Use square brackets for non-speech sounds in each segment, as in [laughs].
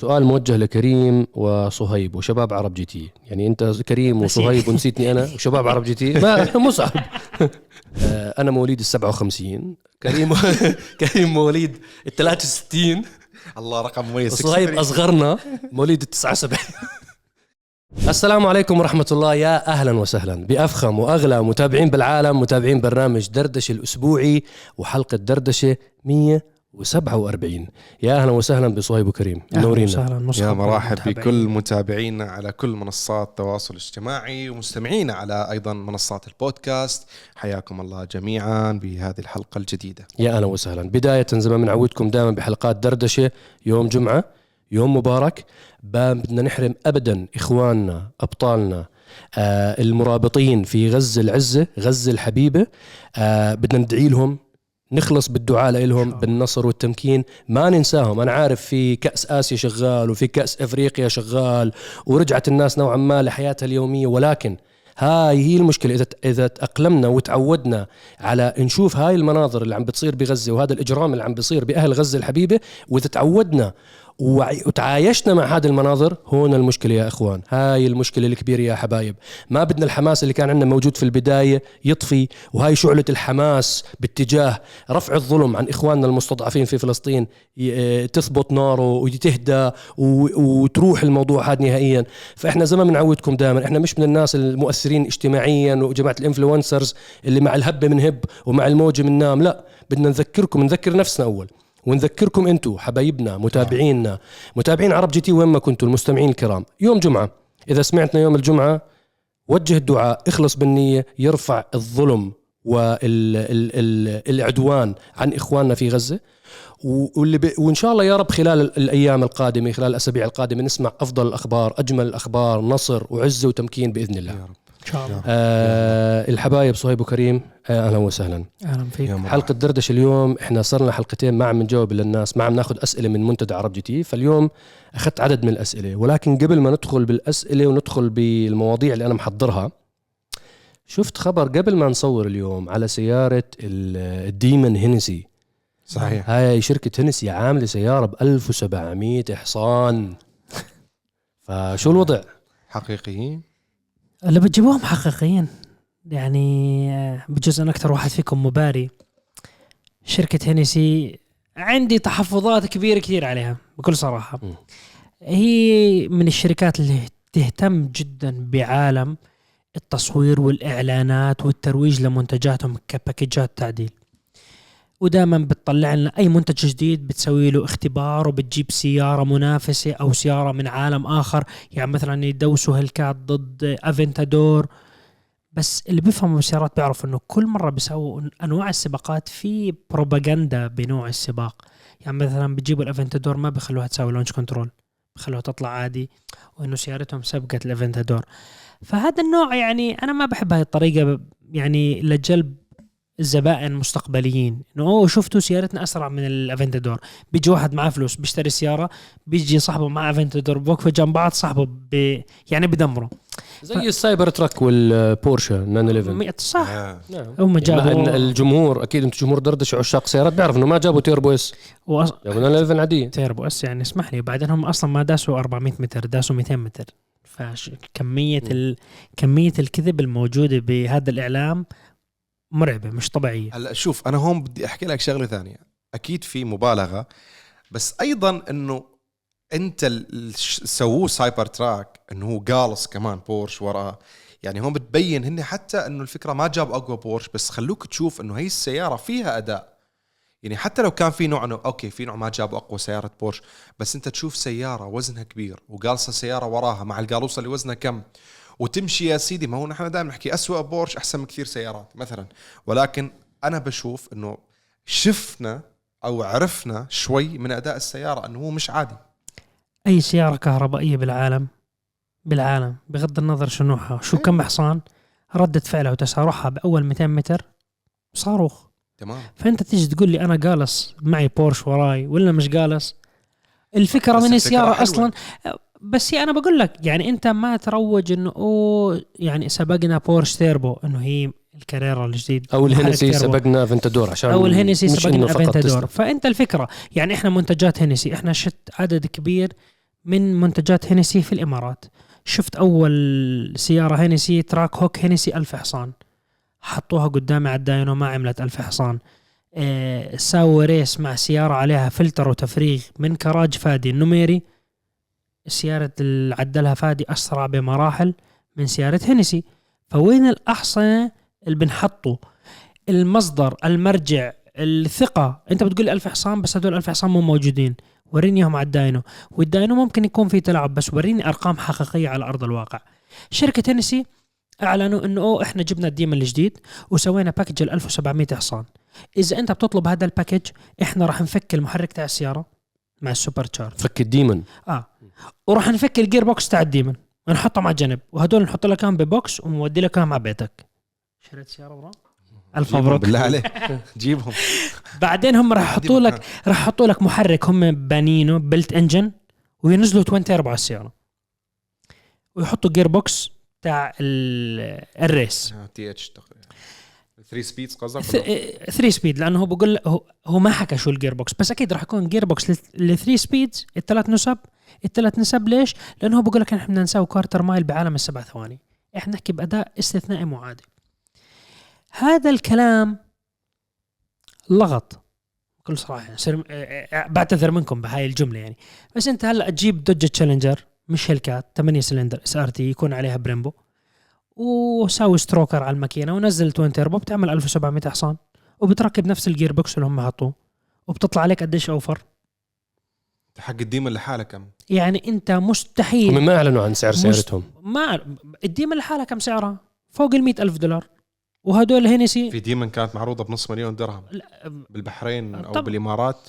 سؤال موجه لكريم وصهيب وشباب عرب جي تي. يعني انت كريم وصهيب ونسيتني أنا. [laughs] وشباب عرب جي تي. مع مصعب آه، أنا مواليد ال 57 كريم [laughs] كريم مواليد ال 63 الله رقم مميز وصهيب أصغرنا. مواليد ال 79 [laughs] السلام عليكم ورحمة الله. يا أهلا وسهلا. بأفخم وأغلى متابعين بالعالم متابعين برنامج دردشة الأسبوعي وحلقة دردشة 147 يا أهلا وسهلا بصهيب وكريم منورينا يا مرحب بكل متابعينا على كل منصات التواصل الاجتماعي ومستمعينا على أيضا منصات البودكاست. حياكم الله جميعا بهذه الحلقة الجديدة. يا أهلا وسهلا. بداية زي ما بنعودكم دائما بحلقات دردشة. يوم جمعة يوم مبارك. بدنا نحرم ابدا إخواننا أبطالنا آه المرابطين في غزه العزة غزه الحبيبة. آه بدنا ندعي لهم نخلص بالدعاء لهم بالنصر والتمكين. ما ننساهم. أنا عارف في كأس آسيا شغال وفي كأس إفريقيا شغال ورجعت الناس نوعا ما لحياتها اليومية. ولكن هاي هي المشكلة. إذا إذا تأقلمنا وتعودنا على نشوف هاي المناظر اللي عم بتصير بغزة وهذا الإجرام اللي عم بيصير بأهل غزة الحبيبة وإذا تعودنا وتعايشنا مع هذه المناظر هون المشكلة يا إخوان. هاي المشكلة الكبيرة يا حبايب. ما بدنا الحماس اللي كان عندنا موجود في البداية يطفي وهاي شعلة الحماس باتجاه رفع الظلم عن إخواننا المستضعفين في فلسطين آه، تثبط ناره وتهدى وتروح الموضوع هذا نهائيا. فإحنا زي ما بنعودكم دائما إحنا مش من الناس المؤثرين اجتماعيا وجماعة الإنفلونسرز اللي مع الهبة من هب ومع الموجة من نام لا. بدنا نذكركم نذكر نفسنا أول. ونذكركم أنتم حبايبنا متابعينا متابعين عرب جي تي وين ما كنتوا المستمعين الكرام. يوم جمعة إذا سمعتنا يوم الجمعة وجه الدعاء اخلص بالنية يرفع الظلم والعدوان عن إخواننا في غزة. واللي ب... وإن شاء الله يا رب خلال الأيام القادمة خلال الأسابيع القادمة نسمع أفضل الأخبار أجمل الأخبار نصر وعزة وتمكين بإذن الله. يا رب. شاء الله. آه الحبايب صهيب وكريم آه أهلا وسهلا. أهلا فيك. حلقة دردشة اليوم إحنا صرنا حلقتين ما عم نجاوب للناس ما عم ناخذ أسئلة من منتدى عرب جي تي. فاليوم أخذت عدد من الأسئلة ولكن قبل ما ندخل بالأسئلة وندخل بالمواضيع اللي أنا محضرها شفت خبر قبل ما نصور اليوم على سيارة الديمن هينسي. صحيح. هاي شركة هينسي عاملة سيارة ب 1700 حصان. فشو الوضع؟ حقيقيين اللي بتجيبوهم حقيقيين يعني آه، بجوز أنا أكثر واحد فيكم مباري. شركة هينيسي عندي تحفظات كبيرة كثير عليها بكل صراحة. هي من الشركات اللي تهتم جدا بعالم التصوير والإعلانات والترويج لمنتجاتهم كباكيجات تعديل. ودائما بتطلع لنا أي منتج جديد بتسوي له اختبار وبتجيب سيارة منافسة أو سيارة من عالم آخر. يعني مثلا يدوسوا هلكات ضد افنتادور بس اللي بيفهموا بالسيارات بيعرفوا إنه كل مرة بيسووا أنواع السباقات في بروباغندا بنوع السباق. يعني مثلا بتجيبوا الأفنتادور ما بيخلوها تساوي لونش كنترول بخلوها تطلع عادي وإنه سيارتهم سبقت الأفنتادور. فهذا النوع يعني أنا ما بحب هاي الطريقة يعني لجلب الزبائن مستقبليين إنه أوه شفتوا سيارتنا أسرع من الأفنتادور. بيجي واحد معاه فلوس بيشتري سيارة بيجي صاحبه مع أفنتادور بوقفوا جنب بعض صاحبه ب... يعني بدمره. زي ف... السايبر تراك والبورشة 911 صح. آه. نعم. هم جابوا الجمهور أكيد أنتم جمهور دردش عشاق سيارات بيعرف إنه ما جابوا turbo S. وأص... جابوا 911 عادية. turbo S يعني اسمح لي وبعدين هم أصلا ما داسوا 400 متر داسوا 200 متر. فكميه ال... كمية الكذب الموجودة بهذا الإعلام مرعبة مش طبيعية. هلأ شوف أنا هون بدي أحكي لك شغلة ثانية. أكيد في مبالغة بس أيضا إنه أنت سووه سايبر تراك إنه هو قالص كمان بورش وراه يعني هون بتبين هن حتى إنه الفكرة ما جاب أقوى بورش بس خلوك تشوف إنه هي السيارة فيها أداء. يعني حتى لو كان في نوع إنه okay في نوع ما جاب أقوى سيارة بورش بس أنت تشوف سيارة وزنها كبير وقالصه سيارة وراها مع القالوصه اللي وزنها كم. وتمشي يا سيدي. ما هو نحن دائما نحكي أسوأ بورش أحسن من كثير سيارات مثلا. ولكن أنا بشوف إنه شفنا أو عرفنا شوي من أداء السيارة إنه هو مش عادي. أي سيارة كهربائية بالعالم؟ بالعالم. بغض النظر شو نوعها شو كم حصان ردة فعلها وتسارعها بأول 200 متر صاروخ. تمام. فأنت تيجي تقول لي أنا جالس معي بورش وراي ولا مش جالس؟ الفكرة من السيارة أصلا بس أنا بقول لك يعني أنت ما تروج إنه أوه يعني سبقنا بورش تيربو إنه هي الكاريرا الجديد. أو الهنسي سبقنا افنتادور عشان أو الهنسي سبقنا افنتادور فأنت الفكرة يعني إحنا منتجات هنسي إحنا شت عدد كبير من منتجات هينسي في الإمارات. شفت أول سيارة هينسي تراك هوك هينسي ألف حصان. حطوها قدامي على الداينو ما عملت ألف حصان. إيه ساووا ريس مع سيارة عليها فلتر وتفريغ من كراج فادي النميري. سيارة اللي عدلها فادي أسرع بمراحل من سيارة هينسي فوين الأحصنة اللي بنحطه؟ المصدر المرجع الثقة. أنت بتقول ألف حصان بس هدول ألف حصان مو موجودين. وريني اياهم على الداينو. والداينو ممكن يكون في تلاعب بس وريني أرقام حقيقية على أرض الواقع. شركة هينيسي أعلنوا إنه أوه إحنا جبنا الديمن الجديد وسوينا package ال 1700 حصان. إذا أنت بتطلب هذا ال package إحنا راح نفك المحرك تاع السيارة مع ال supercharge فك الديمن. آه. وراح نفك ال gearbox تاع الديمن. ونحطهم على جنب. وهدول نحط لك اياهم ب box ونودي لك اياهم على بيتك شريت سيارة ورا؟ ألف جيبهم. مبروك بالله عليك. [laughs] جيبهم. بعدين هم راح يحطوا لك راح يحطوا لك محرك. هم بانينه built engine وينزلوا twin turbo على السيارة. ويحطوا gearbox تاع ال- ال race. TH 3 speeds قصدك 3 speed لأنه هو بقول هو, هو ما حكى شو ال gearbox. بس أكيد راح يكون gearbox ل 3 speeds الثلاث نسب الثلاث نسب ليش؟ لأنه بقول لك إحنا بدنا نساوي quarter mile بعالم السبع ثواني. إحنا نحكي بأداء استثنائي مو عادي هذا الكلام لغط. بكل صراحة يعني بعتذر منكم بهاي الجملة يعني. بس أنت هلأ تجيب دوجة تشالنجر مش هيلكات 8 cylinder SRT يكون عليها بريمبو. وساوي stroker على الماكينة ونزل twin turbo بتعمل 1700 حصان. وبتركب نفس الجير بوكس اللي هم حطوه. وبتطلع عليك قديش أوفر. حق الديمن لحاله كم يعني أنت مستحيل هم ما أعلنوا عن سعر سيارتهم ما الديمن لحالها كم سعرها؟ فوق ال ألف دولار. وهدول هينسي في ديمن كانت معروضة بنص مليون درهم. لا، بالبحرين أو طب- بالإمارات.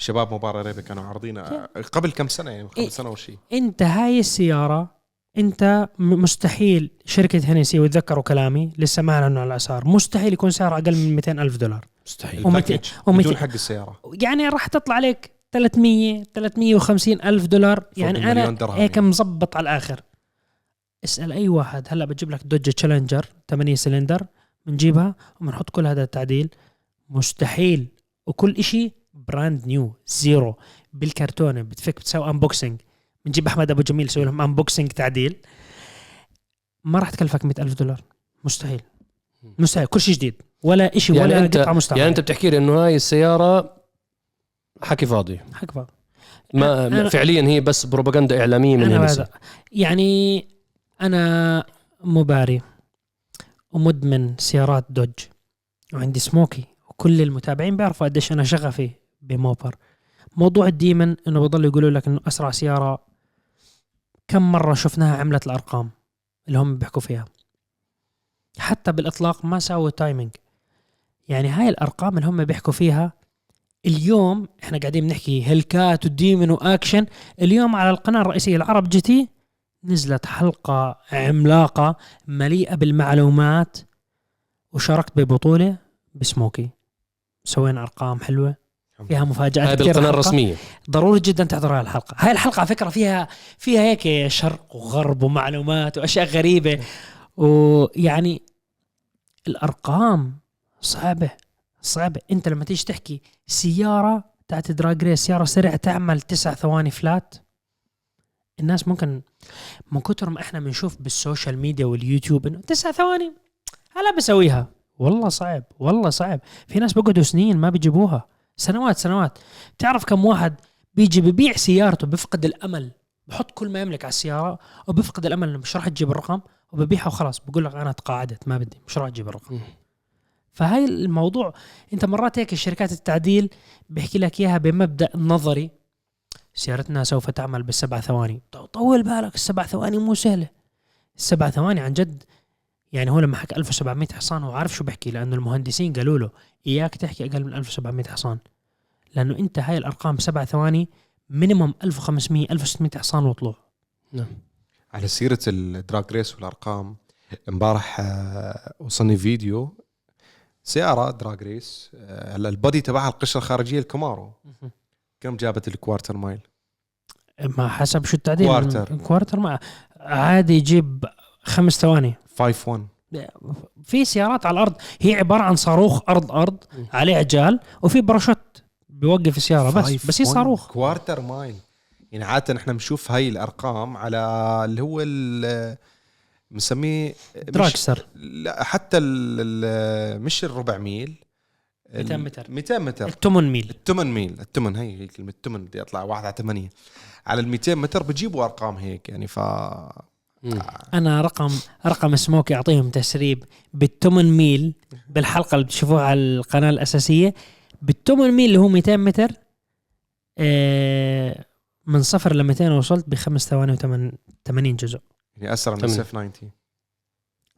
شباب مباراة ريبي كانوا عارضينها قبل كم سنة يعني؟ إيه. قبل سنة وشي. أنت هاي السيارة أنت مستحيل شركة هينسي وتذكروا كلامي. لسه ما أعلنوا على الأسعار. مستحيل يكون سعر أقل من 200 ألف دولار. مستحيل. ومتى- الباكج ومتى- بدون حق السيارة. يعني راح تطلع عليك 300 350 ألف دولار. يعني أنا هيك يعني. مزبط على الآخر. اسأل أي واحد. هلا بجيب لك دوجة تشالنجر 8 سلندر بنجيبها وبنحط كل هذا التعديل. مستحيل. وكل إشي brand new زيرو بالكرتونة بتفك بتسوي unboxing بنجيب أحمد أبو جميل يسوي لهم unboxing تعديل. ما راح تكلفك 100 ألف دولار. مستحيل. مستحيل. كل شيء جديد. ولا إشي يعني ولا قطعه مستعمله يعني أنت بتحكي لي إنه هاي السيارة حكي فاضي. حكفى ما أنا- فعليا هي بس بروباغندا إعلامية من هذا. يعني أنا موباري ومدمن سيارات دوج. وعندي سموكي. وكل المتابعين بيعرفوا قديش أنا شغفي ب Mopar. موضوع ال Demon إنه بضل يقولوا لك إنه أسرع سيارة كم مرة شفناها عملت الأرقام اللي هم بيحكوا فيها. حتى بالإطلاق ما سووا timing يعني هاي الأرقام اللي هم بيحكوا فيها اليوم إحنا قاعدين بنحكي Hellcat و Demon و action اليوم على القناة الرئيسية العرب جي تي نزلت حلقة عملاقة مليئة بالمعلومات وشاركت ببطولة بسموكي. سوينا أرقام حلوة. فيها مفاجآت بالقناه الحلقة. الرسمية. ضروري جدا تحضر هاي الحلقة. هاي الحلقة على فكرة فيها فيها هيك شرق وغرب ومعلومات وأشياء غريبة. ويعني الأرقام صعبة. صعبه انت لما تيجي تحكي سيارة تاعت drag race سيارة سريعة تعمل تسع ثواني flat الناس ممكن من كثر ما إحنا بنشوف بال social media واليوتيوب إنه تسع ثواني هلا بسويها. والله صعب والله صعب. في ناس بيقعدوا سنين ما بيجيبوها. سنوات سنوات. تعرف كم واحد بيجي ببيع سيارته بيفقد الأمل؟ بحط كل ما يملك على السيارة وبيفقد الأمل إنه مش راح تجيب الرقم وببيعها وخلاص. بقول لك أنا تقاعدت ما بدي مش راح أجيب الرقم. فهاي الموضوع انت مرات هيك الشركات التعديل بيحكي لك إياها بمبدأ نظري سيارتنا سوف تعمل بالسبع ثواني. طول بالك السبع ثواني مو سهلة. السبع ثواني عن جد يعني هو لما حكى 1700 حصان هو عارف شو بحكي لأنه المهندسين قالوا له إياك تحكي أقل من 1700 حصان. لأنه أنت هاي الأرقام بسبع ثواني minimum 1500 1600 حصان وطلوع. نعم. على سيرة ال drag race والأرقام امبارح آه، وصلني فيديو سيارة drag race هلا ال body تبعها القشرة الخارجية ال Camaro. كم جابت ال quarter mile؟ ما حسب شو التعديل. quarter. quarter ما عادي يجيب خمس ثواني. 5 1 في سيارات على الأرض هي عبارة عن صاروخ أرض أرض. عليه عجال وفي باراشوت بيوقف السيارة بس بس هي صاروخ. quarter mile يعني عادة إحنا بنشوف هاي الأرقام على اللي هو مش- dragster لا حتى ال ال مش الربع ميل 200 ال- متر. 200 متر. الثمن ميل. الثمن ميل. الثمن هي هي كلمة الثمن بدي أطلع واحد على ثمانية. على ال 200 متر بجيبوا أرقام هيك يعني ف مم. أنا رقم رقم سموك يعطيهم تسريب بالثمن ميل بالحلقة اللي بتشوفوها على القناة الأساسية. بالثمن ميل اللي هو 200 متر آه، من صفر ل 200 وصلت بخمس ثواني و80 جزء. يعني أسرع من تمام. ال SF 90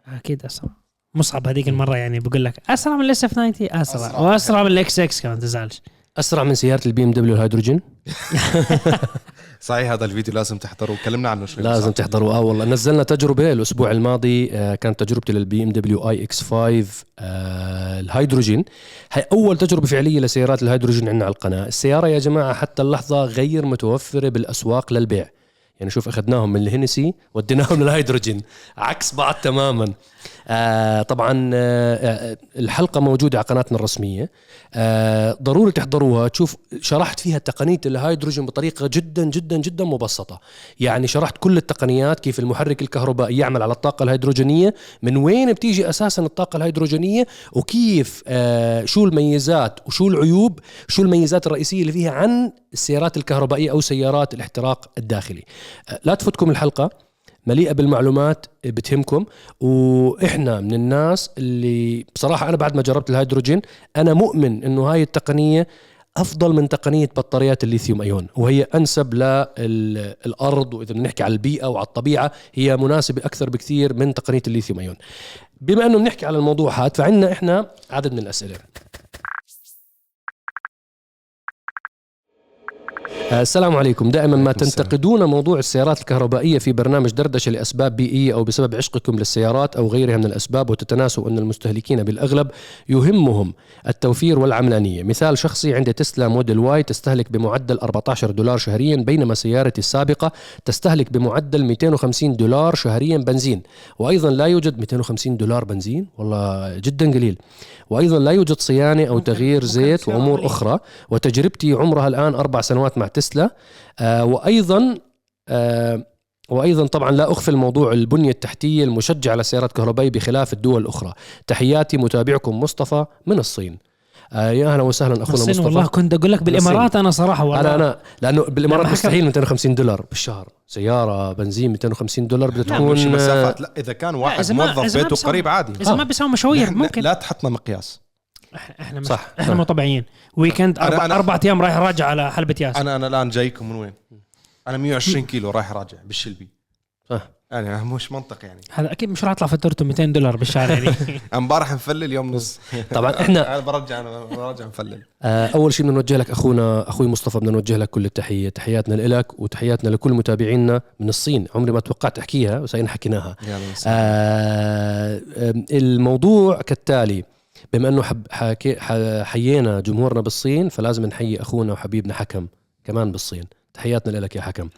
أكيد أسرع. مصعب هذيك المرة يعني بقول لك أسرع من ال SF 90 أسرع, أسرع. وأسرع من الاكس إكس كمان تزعلش. أسرع من سيارة ال BMW الهيدروجين. [laughs] صحيح هذا الفيديو لازم تحضروه. كلمنا عنه شوي. لازم بس. تحضروا آه والله. نزلنا تجربة الأسبوع الماضي آه كانت تجربتي لل BMW iX5 آه الهيدروجين. هي أول تجربة فعلية لسيارات الهيدروجين عندنا على القناة. السيارة يا جماعة حتى اللحظة غير متوفرة بالأسواق للبيع. يعني شوف أخذناهم من ال Hennessey وديناهم [laughs] للهيدروجين. عكس بعض تماما. آه طبعا آه آه، الحلقة موجودة على قناتنا الرسمية. آه ضروري تحضروها. تشوف شرحت فيها تقنية الهيدروجين بطريقة جدا جدا جدا مبسطة. يعني شرحت كل التقنيات كيف المحرك الكهربائي يعمل على الطاقة الهيدروجينية من وين بتيجي أساسا الطاقة الهيدروجينية وكيف آه شو الميزات وشو العيوب شو الميزات الرئيسية اللي فيها عن السيارات الكهربائية أو سيارات الاحتراق الداخلي. لا تفوتكم الحلقة مليئة بالمعلومات بتهمكم. وإحنا من الناس اللي بصراحة أنا بعد ما جربت الهيدروجين أنا مؤمن إنه هاي التقنية أفضل من تقنية بطاريات الليثيوم أيون. وهي أنسب للأرض وإذا بنحكي على البيئة وعلى الطبيعة هي مناسبة أكثر بكثير من تقنية الليثيوم أيون. بما إنه بنحكي على الموضوع هذا فعندنا إحنا عدد من الأسئلة. السلام عليكم. دائما ما. تنتقدون موضوع السيارات الكهربائية في برنامج دردشة لأسباب بيئية أو بسبب عشقكم للسيارات أو غيرها من الأسباب وتتناسوا أن المستهلكين بالأغلب يهمهم التوفير والعملانية. مثال شخصي عندي تسلا Model Y تستهلك بمعدل 14 دولار شهريا بينما سيارتي السابقة تستهلك بمعدل 250 دولار شهريا بنزين. وأيضا لا يوجد 250 دولار بنزين؟ والله جدا قليل. وأيضا لا يوجد صيانة أو تغيير زيت وأمور. أخرى. وتجربتي عمرها الآن أربع سنوات مع تسلا. آه وأيضا آه وأيضا طبعا لا أخفي الموضوع البنية التحتية المشجعة للسيارات الكهربائيه بخلاف الدول الأخرى. تحياتي متابعكم مصطفى من الصين. آه يا أهلا وسهلا أخونا الصين مصطفى. والله كنت أقول لك بالإمارات أنا صراحة والله. أنا أنا لأنه بالإمارات حكى- مستحيل 250 دولار بالشهر. سيارة بنزين 250 دولار بدها لا، مش تكون آه، مسافات. لا إذا كان واحد إذا ما- موظف إذا ما بيته قريب عادي. إذا ما. بيساوي مشاوير ممكن. لا تحطنا مقياس. إحنا مش صح، إحنا. مو طبيعيين ويكند أنا- أربع أنا- أربع أيام رايح راجع على حلبة ياس أنا أنا الآن جايكم من وين؟ أنا 120 كيلو رايح راجع بالشلبي. صح. يعني مش منطق يعني. هذا أكيد مش راح أطلع فاتورته 200 دولار بالشهر يعني. [laughs] [laughs] أمبارح مفلل اليوم نص. طبعا إحنا أنا برجع أنا برجع مفلل آه، أول شيء بدنا نوجه لك أخونا أخوي مصطفى بدنا نوجه لك كل التحيه تحياتنا لك وتحياتنا لكل متابعينا من الصين. عمري ما توقعت أحكيها بس هينا حكيناها. آه، الموضوع كالتالي بما إنه حب حكي حيينا جمهورنا بالصين فلازم نحيي أخونا وحبيبنا حكم كمان بالصين. تحياتنا لك يا حكم.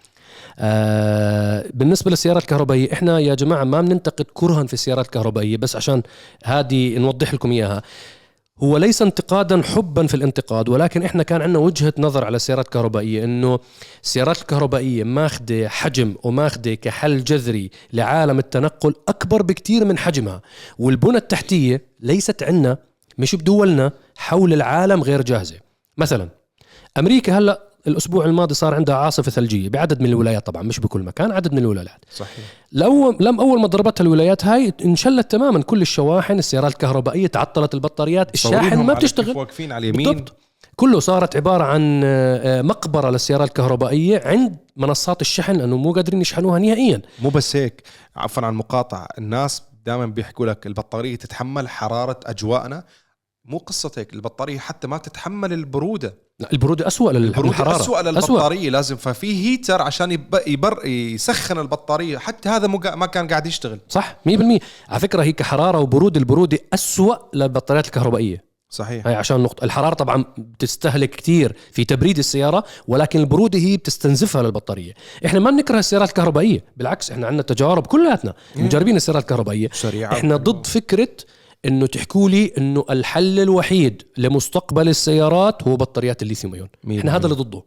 آه بالنسبة للسيارات الكهربائية إحنا يا جماعة ما بننتقد كرها في السيارات الكهربائية بس عشان هذه نوضح لكم إياها. هو ليس انتقادا حبا في الانتقاد ولكن إحنا كان عندنا وجهة نظر على السيارات الكهربائيه إنه السيارات الكهربائية ماخذة حجم وماخذة كحل جذري لعالم التنقل أكبر بكثير من حجمها. والبنى التحتية ليست عندنا مش بدولنا حول العالم غير جاهزة. مثلا أمريكا هلأ الأسبوع الماضي صار عندها عاصفة ثلجية بعدد من الولايات طبعا مش بكل مكان عدد من الولايات. صحيح. لو لم أول ما ضربتها الولايات هاي انشلت تماما كل الشواحن السيارات الكهربائية تعطلت البطاريات الشاحن ما بتشتغل. واقفين على اليمين. بالضبط. كله صارت عبارة عن آه، آه، مقبرة للسيارات الكهربائية عند منصات الشحن لأنه مو قادرين يشحنوها نهائيا. مو بس هيك عفوا عن المقاطعة الناس دائما بيحكوا لك البطارية تتحمل حرارة أجواءنا مو قصه هيك البطارية حتى ما تتحمل البرودة. لا، البرودة اسوء البرودة للحرارة. اسوء للبطارية لازم ففي هيتر عشان يب... يبر يسخن البطارية حتى هذا مو ما كان قاعد يشتغل. صح 100% على فكرة هي كحرارة وبرودة البرودة اسوء للبطاريات الكهربائية. صحيح. هاي عشان نقطة الحرارة طبعا بتستهلك كثير في تبريد السيارة ولكن البرودة هي بتستنزفها للبطارية. إحنا ما بنكره السيارات الكهربائية بالعكس إحنا عندنا تجارب كلياتنا مجربين السيارات الكهربائية. سريعة إحنا ضد فكرة إنه تحكوا لي إنه الحل الوحيد لمستقبل السيارات هو بطاريات الليثيوم أيون. إحنا هذا. اللي ضده.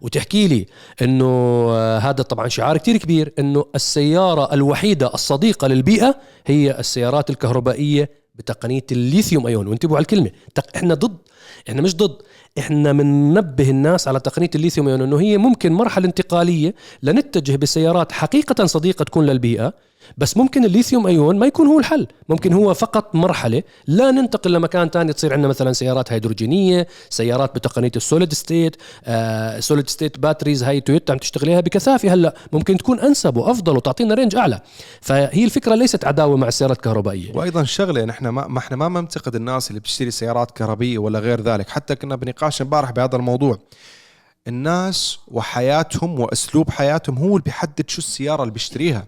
وتحكي لي إنه آه، هذا طبعا شعار كتير كبير إنه السيارة الوحيدة الصديقة للبيئة هي السيارات الكهربائية بتقنية الليثيوم أيون. وانتبهوا على الكلمة. إحنا ضد. إحنا مش ضد. إحنا بننبه الناس على تقنية الليثيوم أيون إنه هي ممكن مرحلة انتقالية لنتجه بسيارات حقيقة صديقة تكون للبيئة. بس ممكن ال lithium ion ما يكون هو الحل. ممكن هو فقط مرحلة لننتقل لمكان تاني تصير عندنا مثلا سيارات هيدروجينية سيارات بتقنية ال solid state solid state batteries هاي تويوتا عم تشتغل عليها بكثافة. هلأ ممكن تكون أنسب وأفضل وتعطينا range أعلى. فهي الفكرة ليست عداوة مع السيارات الكهربائية. وأيضا شغلة نحن ما, ما إحنا ما منتقد الناس اللي بتشتري سيارات كهربائية ولا غير ذلك. حتى كنا بنقاش امبارح بهذا الموضوع. الناس وحياتهم وأسلوب حياتهم هو اللي بيحدد شو السيارة اللي بيشتريها.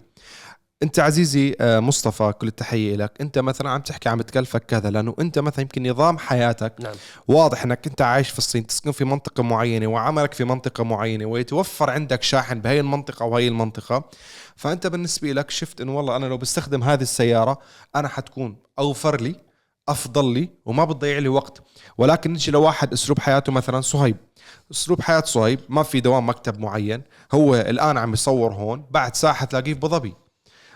انت عزيزي آه، مصطفى كل التحية لك انت مثلا عم تحكي عم بتكلفك كذا لأنه انت مثلا يمكن نظام حياتك نعم. واضح إنك انت عايش في الصين تسكن في منطقة معينة وعملك في منطقة معينة ويتوفر عندك شاحن بهي المنطقة وهي المنطقة. فأنت بالنسبة لك شفت إنه والله أنا لو بستخدم هذه السيارة أنا حتكون أوفر لي أفضل لي وما بتضيع لي وقت. ولكن نجي لواحد أسلوب حياته مثلا صهيب. أسلوب حياة صهيب ما في دوام مكتب معين هو الآن عم يصور هون بعد ساعه تلاقيه ظبي.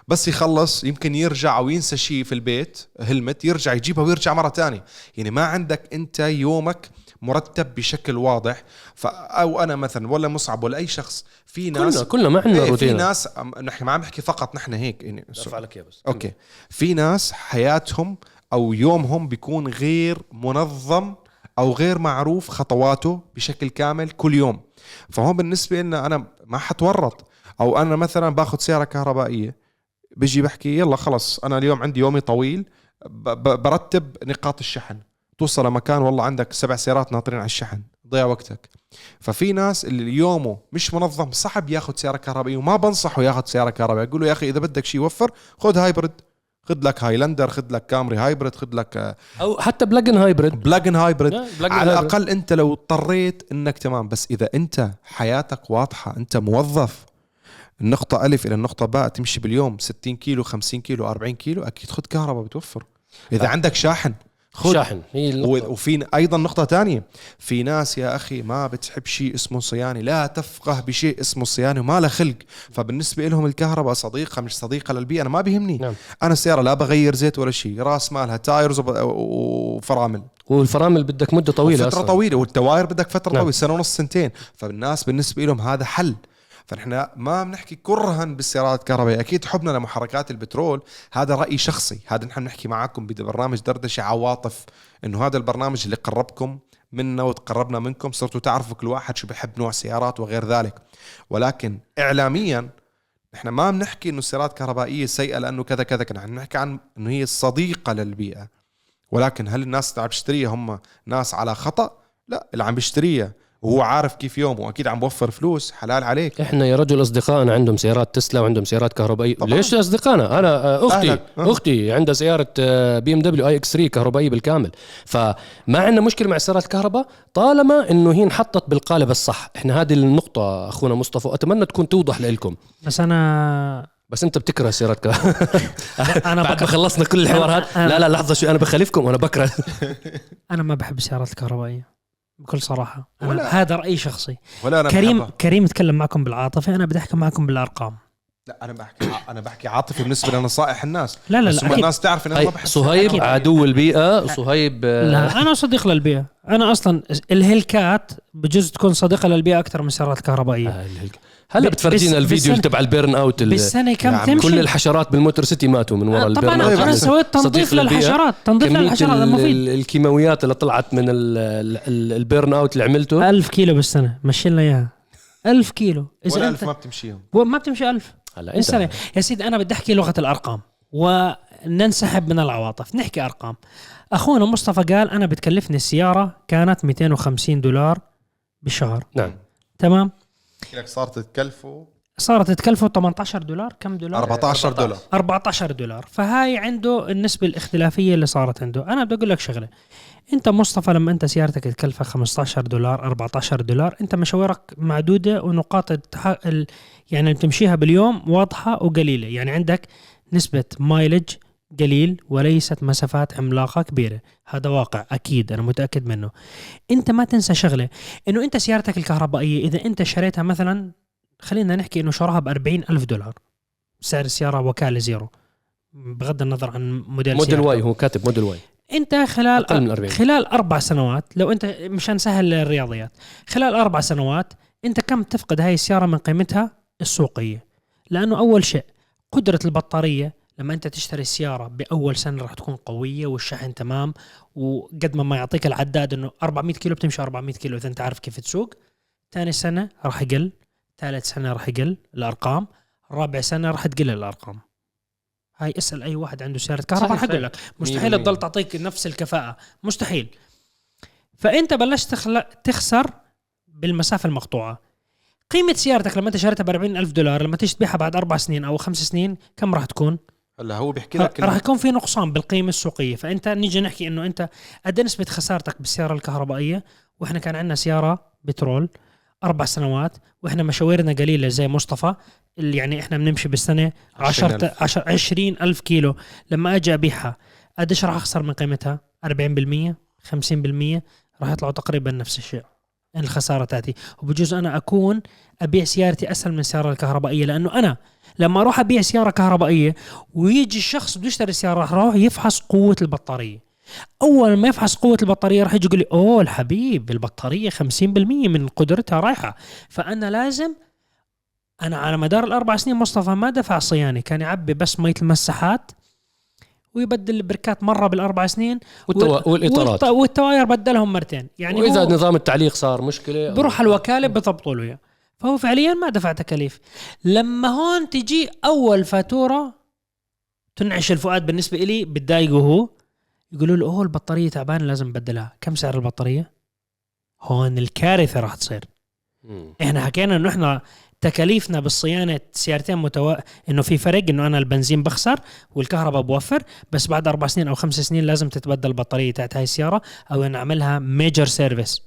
بس يخلص يمكن يرجع أو ينسى شيء في البيت هلمت يرجع يجيبها ويرجع مرة تانية يعني ما عندك أنت يومك مرتب بشكل واضح. ف أو أنا مثلا ولا مصعب ولا أي شخص في ناس كلنا كلنا ما عندنا إيه، في روتين. ناس أم- نحن ما عم نحكي فقط نحن هيك يعني لك يا بس. أوكي. في ناس حياتهم أو يومهم بيكون غير منظم أو غير معروف خطواته بشكل كامل كل يوم. فهون بالنسبة لنا أنا ما حتورط. أو أنا مثلا باخذ سيارة كهربائية بيجي بحكي يلا خلص أنا اليوم عندي يومي طويل برتب نقاط الشحن. توصل لمكان والله عندك سبع سيارات ناطرين على الشحن ضيع وقتك. ففي ناس اللي يومه مش منظم صعب ياخذ سيارة كهربائية وما بنصحه ياخذ سيارة كهربائية. أقول له يا أخي إذا بدك شيء وفر خذ هايبرد. خذ لك Highlander خذ لك Camry hybrid خذ لك أو حتى plug-in hybrid. plug-in hybrid. على. الأقل أنت لو اضطريت إنك تمام بس إذا أنت حياتك واضحة أنت موظف النقطة ألف إلى النقطة باء تمشي باليوم 60 كيلو 50 كيلو 40 كيلو أكيد خذ كهرباء بتوفر إذا آه. عندك شاحن خذ شاحن هي النقطة. وفي أيضا نقطة تانية في ناس يا أخي ما بتحب شيء اسمه صيانة لا تفقه بشيء اسمه صيانة وما لها خلق فبالنسبة لهم الكهرباء صديقة مش صديقة للبيئة أنا ما بيهمني نعم. أنا السيارة لا بغير زيت ولا شيء راس مالها تايرز وفرامل والفرامل بدك مدة طويلة فترة أصلاً. طويلة والتواير بدك فترة نعم. طويلة سنة ونص سنتين فالناس بالنسبة لهم هذا حل فنحن ما بنحكي كرها بالسيارات الكهربائية. أكيد حبنا لمحركات البترول. هذا رأي شخصي. هذا نحن بنحكي معاكم ببرنامج دردشة عواطف إنه هذا البرنامج اللي قربكم منا وتقربنا منكم. صرتوا تعرفوا كل واحد شو بحب نوع سيارات وغير ذلك. ولكن اعلاميا نحن ما بنحكي إنه السيارات الكهربائية سيئة لأنه كذا كذا كذا. نحن بنحكي عن إنه هي صديقة للبيئة. ولكن هل الناس اللي عم بيشتريها هم ناس على خطأ؟ لا اللي عم بيشتريها وهو عارف كيف يومه. واكيد عم بوفر فلوس حلال عليك. إحنا يا رجل اصدقائنا عندهم سيارات تسلا وعندهم سيارات كهربائية. طبعاً. ليش اصدقائنا أنا آه، أختي أهلك. أه. أختي عندها سيارة بي إم دبليو آي إكس 3 كهربائية بالكامل. فما عندنا مشكلة مع سيارات الكهرباء طالما إنه هي انحطت بالقالب الصح. إحنا هذه النقطة أخونا مصطفى واتمنى تكون توضح لكم بس أنا بس أنت بتكره سيارات كهرباء [laughs] أنا بعد ما خلصنا كل الحوار هذا لا لا لحظة شوي أنا بخالفكم وأنا بكره. [laughs] أنا ما بحب السيارات الكهربائية. بكل صراحة أنا ولا- هذا رأيي شخصي ولا أنا كريم بحبها. كريم يتكلم معكم بالعاطفة أنا بدي احكي معكم بالأرقام لا أنا بحكي أنا بحكي عاطفي بالنسبة لنصائح الناس لا لا بس لا أكيد. الناس تعرف ان أنا ما هاي بحب صهيب أكيد. عدو البيئة صهيب آه، لا أنا صديق للبيئة أنا أصلا ال Hellcat بجوز تكون صديقة للبيئة أكثر من السيارات الكهربائيه آه، الهيك. هلا بتفرجينا الفيديو تبع ال burnout ال- بالسنة كم يا عم تمشي كل الحشرات بال Motor City ماتوا من وراء آه، ال burn. طبعا out أنا. سويت تنظيف. للحشرات. تنظيف للحشرات مفيد ال- الكيماويات اللي طلعت من ال- ال- ال burnout اللي عملته. ألف كيلو بالسنة. مشي لنا إياها. ألف كيلو. ولا اذا ألف انت ما بتمشيهم. ما بتمشي ألف. هلا بالسنة انت يا سيدي أنا بدي أحكي لغة الأرقام. وننسحب من العواطف. نحكي أرقام. أخونا مصطفى قال أنا بتكلفني السيارة كانت 250 دولار بالشهر. نعم. تمام؟ لك صارت تكلفه؟ صارت تكلفه 18 دولار. كم دولار؟ 14 دولار. 14 دولار. فهاي عنده النسبة الاختلافية اللي صارت عنده. أنا بدي أقول لك شغلة. أنت مصطفى لما أنت سيارتك تكلفك 15 دولار 14 دولار أنت مشاورك معدودة ونقاط التح... ال... يعني اللي بتمشيها باليوم واضحة وقليلة. يعني عندك نسبة mileage قليل وليست مسافات عملاقة كبيرة. هذا واقع أكيد أنا متأكد منه. أنت ما تنسى شغلة إنه أنت سيارتك الكهربائية إذا أنت شريتها مثلا خلينا نحكي إنه شراها ب ألف دولار سعر السيارة وكالة زيرو. بغض النظر عن موديل موديل. Y هو كاتب موديل Y. أنت خلال أقل من 40. خلال أربع سنوات لو أنت مشان سهل الرياضيات خلال أربع سنوات أنت كم تفقد هاي السيارة من قيمتها السوقية؟ لأنه أول شيء قدرة البطارية لما أنت تشتري السياره بأول سنة راح تكون قوية والشحن تمام وقد ما ما يعطيك العداد إنه 400 كيلو بتمشي 400 كيلو إذا أنت عارف كيف تسوق. ثاني سنة راح يقل ثالث سنة راح يقل الأرقام رابع سنة راح تقل الأرقام. هاي اسأل أي واحد عنده سيارة كهرباء راح يقول لك. مستحيل 100%. تضل تعطيك نفس الكفاءة. مستحيل. فأنت بلشت تخل... تخسر بالمسافة المقطوعة. قيمة سيارتك لما أنت شريتها ب ألف دولار لما تيجي تبيعها بعد أربع سنين أو خمس سنين كم راح تكون؟ هلا هو بيحكي لك راح يكون في نقصان بالقيمة السوقية. فأنت نيجي نحكي إنه أنت قد نسبه خسارتك بالسيارة الكهربائية وإحنا كان عندنا سيارة بترول أربع سنوات وإحنا مشاويرنا قليلة زي مصطفى اللي يعني إحنا بنمشي بالسنة 10 20,000. 10 20 ألف كيلو. لما أجي أبيعها قديش راح أخسر من قيمتها؟ 40% 50% راح يطلعوا تقريبا نفس الشيء. الخسارة تأتي. وبجوز أنا أكون أبيع سيارتي أسهل من السيارة الكهربائية لأنه أنا لما أروح أبيع سيارة كهربائية ويجي الشخص بده يشتري السياره راح يروح يفحص قوة البطارية. أول ما يفحص قوة البطارية راح يجي يقول لي أوه الحبيب البطارية 50% من قدرتها رايحة. فأنا لازم أنا على مدار الأربع سنين مصطفى ما دفع صيانة كان يعبي بس مية المساحات ويبدل البركات مرة بالأربع سنين والتوا- والإطارات. والتواير بدلهم مرتين. يعني وإذا هو نظام التعليق صار مشكلة بروح على الوكالة بضبطوا له. اياه فهو فعليا ما دفع تكاليف. لما هون تجي أول فاتورة تنعش الفؤاد بالنسبة لي بتضايقه هو يقولوا له أوه البطارية تعبانة لازم نبدلها. كم سعر البطارية؟ هون الكارثة راح تصير. مم. إحنا حكينا إنه إحنا تكاليفنا بالصيانة سيارتين متو... إنه في فرق إنه أنا البنزين بخسر والكهرباء بوفر بس بعد أربع سنين أو خمس سنين لازم تتبدل البطارية تاعت هاي السيارة أو نعملها major service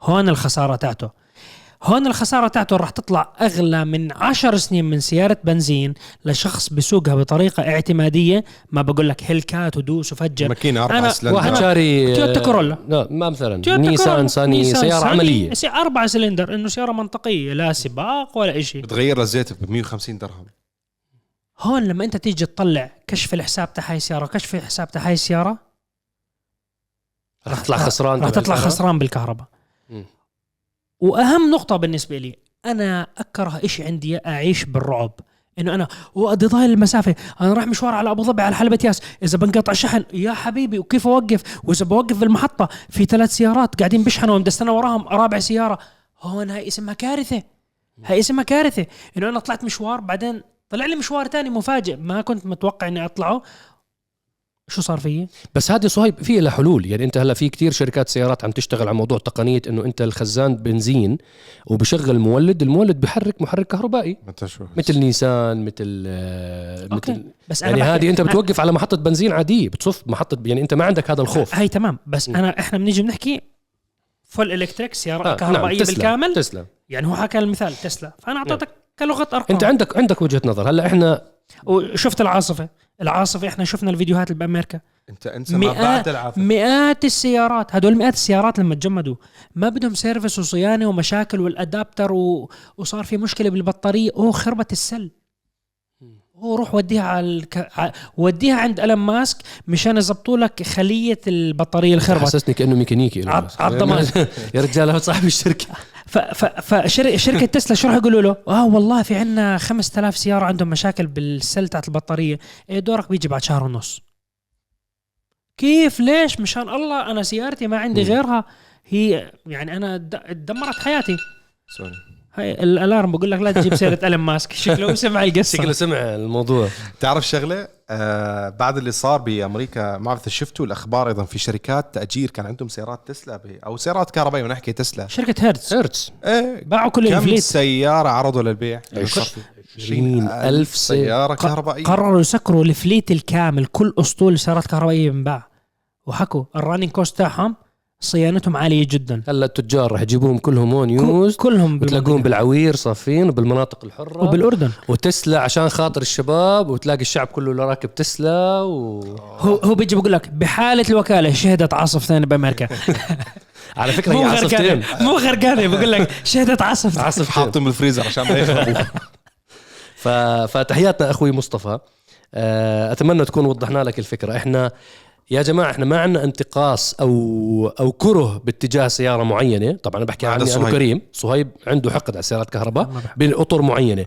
هون الخسارة تاعته. هون الخسارة تاعته راح تطلع أغلى من عشر سنين من سيارة بنزين لشخص بسوقها بطريقة اعتمادية. ما بقول لك هلكات ودوس وفجر. ماكينة أربع أنا سلندر. شاري تويوتا كورولا. لا ما مثلا. نيسان صاني نيسان سياره عملية. أربع سلندر إنه سيارة منطقية لا سباق ولا شيء بتغير الزيت ب 150 درهم. هون لما أنت تيجي تطلع كشف الحساب تاع هاي السيارة وكشف الحساب تاع هاي السيارة راح تطلع خسران راح تطلع. خسران بالكهرباء. وأهم نقطة بالنسبة لي أنا أكره إشي عندي أعيش بالرعب. إنه أنا وقد ضايل المسافة أنا رايح مشوار على أبو ظبي على حلبة ياس إذا بنقطع شحن يا حبيبي وكيف أوقف؟ وإذا بوقف بالمحطة في ثلاث سيارات قاعدين بيشحنوا بدي استنى وراهم رابع سيارة. هون هاي اسمها كارثة. هاي اسمها كارثة. إنه أنا طلعت مشوار بعدين طلع لي مشوار تاني مفاجئ ما كنت متوقع إني أطلعه. شو صار فيي؟ بس هذه صهيب في لها حلول. يعني أنت هلا في كتير شركات سيارات عم تشتغل على موضوع تقنية إنه أنت الخزان بنزين وبشغل مولد المولد بحرك محرك كهربائي. متى شو؟ مثل نيسان مثل آه، أوكي. مثل بس يعني هذه أنت بتوقف على محطة بنزين عادية بتصف محطة يعني أنت ما عندك هذا الخوف. هاي تمام. بس. أنا إحنا بنيجي بنحكي full electric سيارة آه، كهربائية نعم، تسلا بالكامل. تسلا. يعني هو حكى المثال تسلا. فأنا أعطيتك كلغة أرقام. أنت عندك عندك وجهة نظر. هلا إحنا وشفت العاصفة. العاصفة إحنا شفنا الفيديوهات اللي بأمريكا. انت انسى ما مئات بعد العافيه مئات السيارات هدول مئات السيارات لما تجمدوا ما بدهم service وصيانة ومشاكل وال adapter و... وصار في مشكلة بالبطارية. أوه خربت ال cell. اوه روح وديها على الك... وديها عند إيلون ماسك مشان يظبطوا لك خلية البطارية الخربت حسسني كأنه ميكانيكي عض- عالضمان. [laughs] يا رجال هو صاحب الشركة. ف... ف... فشركه تسلا شو راح يقولوا له؟ آه والله في عندنا 5000 سيارة عندهم مشاكل بال cell تاعت البطارية، إيه دورك بيجي بعد شهر ونص. كيف؟ ليش؟ مشان الله أنا سيارتي ما عندي. غيرها. هي يعني أنا د- دمرت حياتي. sorry. هاي ال alarm بقول لك لا تجيب سيرة [laughs] إيلون ماسك شكله سمع القصة. شكله سمع الموضوع. تعرف شغلة؟ آه بعد اللي صار بأمريكا ما بعرف إذا شفتوا الأخبار أيضا في شركات تأجير كان عندهم سيارات تسلا ب- أو سيارات كهربائية ونحكي تسلا. شركة هيرتز هيرتز إيه. باعوا كل كم ال fleet سيارة عرضوا للبيع؟ عش- 20,000 سيارة كهربائية. قرروا يسكروا ال fleet الكامل كل أسطول سيارات كهربائية بنباع وحكوا ال running cost تاعهم صيانتهم عالية جدا. هلا التجار رح يجيبوهم كلهم هون used كلهم بتلاقوهم. بالعوير صافين وبالمناطق الحرة وبالأردن. وتسلا عشان خاطر الشباب وتلاقي الشعب كله اللي راكب تسلا و... هو هو بيجي بقول لك بحالة الوكالة شهدت عاصف ثاني بأمريكا. [laughs] على فكرة هي غرقانه مو غرقانه بقول لك شهدت عصف عصفتين حاطين بالفريزر عشان ما يخربوا. [laughs] فتحياتنا أخوي مصطفى. آه، أتمنى تكون وضحنا لك الفكرة. إحنا يا جماعة إحنا ما عندنا انتقاص أو أو كره باتجاه سيارة معينة. طبعا أنا بحكي عني أنا صهيب. كريم. صهيب عنده حقد على سيارات كهرباء. بالأطر معينة.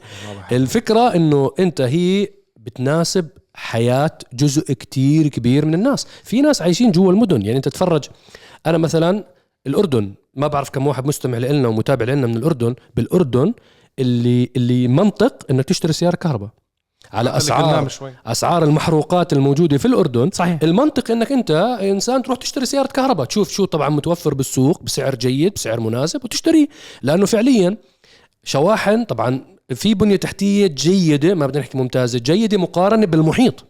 الفكرة إنه أنت هي بتناسب حياة جزء كتير كبير من الناس. في ناس عايشين جوا المدن. يعني أنت تتفرج أنا مثلا الأردن ما بعرف كم واحد مستمع لنا ومتابع لنا من الأردن. بالأردن اللي اللي منطق إنك تشتري سيارة كهرباء. على أسعار شوي. أسعار المحروقات الموجودة في الأردن. صحيح. المنطق إنك أنت إنسان تروح تشتري سيارة كهرباء. تشوف شو طبعا متوفر بالسوق بسعر جيد بسعر مناسب وتشتريه لأنه فعليا شواحن طبعا في بنية تحتية جيدة ما بدنا نحكي ممتازة جيدة مقارنة بالمحيط.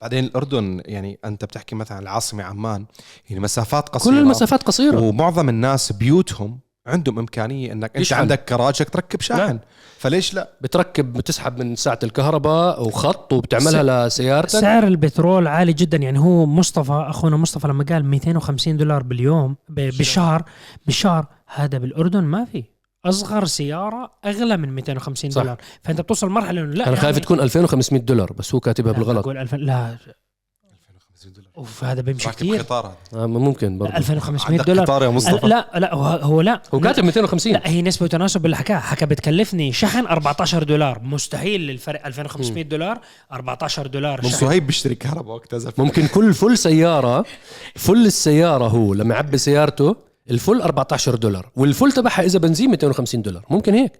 بعدين الأردن يعني أنت بتحكي مثلا العاصمة عمان يعني مسافات قصيرة. كل المسافات قصيرة. ومعظم الناس بيوتهم عندهم إمكانية إنك أنت يشحن. عندك كراجك تركب شاحن. نعم. فليش لا؟ بتركب بتسحب من ساعة الكهرباء وخط وبتعملها لسيارتك. سعر البترول عالي جدا. يعني هو مصطفى أخونا مصطفى لما قال 250 دولار باليوم ب- بالشهر. بالشهر هذا بالأردن ما في. أصغر سيارة أغلى من 250 صح. دولار. فأنت بتوصل مرحلة إنه لا أنا خايف يعني- تكون 2500 دولار بس هو كاتبها لا، بالغلط. بقول 2000 لا. أوف هذا بيمشي راكب كثير قطار هذا. آه ممكن برضه 2500 عندك دولار. قطار يا مصطفى؟ لا لا هو, هو لا. هو كاتب 250 لا هي نسبة وتناسب باللي حكاه. حكى بتكلفني شحن 14 دولار. مستحيل الفرق 2500 دولار 14 دولار شحن. صهيب بيشتري كهرباء وقتها. ممكن كل فل سيارة فل السيارة هو لما يعبي سيارته الفل 14 دولار. والفل تبعها إذا بنزين 250 دولار. ممكن هيك.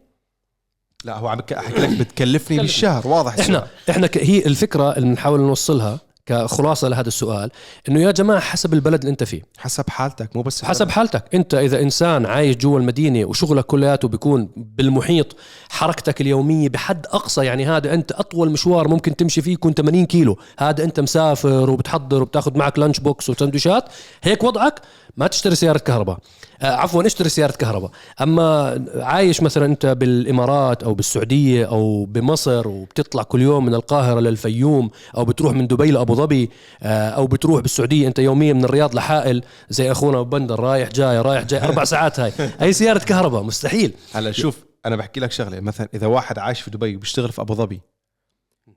لا هو عم احكي لك بتكلفني بالشهر. واضح إحنا. إحنا ك- هي الفكرة اللي بنحاول نوصلها. كخلاصة لهذا السؤال إنه يا جماعة حسب البلد اللي أنت فيه. حسب حالتك مو بس حسب حالتك. أنت إذا إنسان عايش جوا المدينة وشغلك كلياته بيكون بالمحيط حركتك اليومية بحد أقصى يعني هذا أنت أطول مشوار ممكن تمشي فيه يكون 80 كيلو. هذا أنت مسافر وبتحضر وبتاخذ معك لانش بوكس وسندويشات. هيك وضعك ما تشتري سيارة كهرباء. آه عفوا اشتري سيارة كهرباء. أما عايش مثلا أنت بالإمارات أو بالسعودية أو بمصر وبتطلع كل يوم من القاهرة للفيوم أو بتروح من دبي لأبو ظبي آه أو بتروح بالسعودية أنت يوميا من الرياض لحائل زي أخونا بندر رايح جاي رايح جاي أربع ساعات هاي. هي سيارة كهرباء؟ مستحيل. هلا شوف أنا بحكي لك شغلة. مثلا إذا واحد عايش في دبي وبيشتغل في أبو ظبي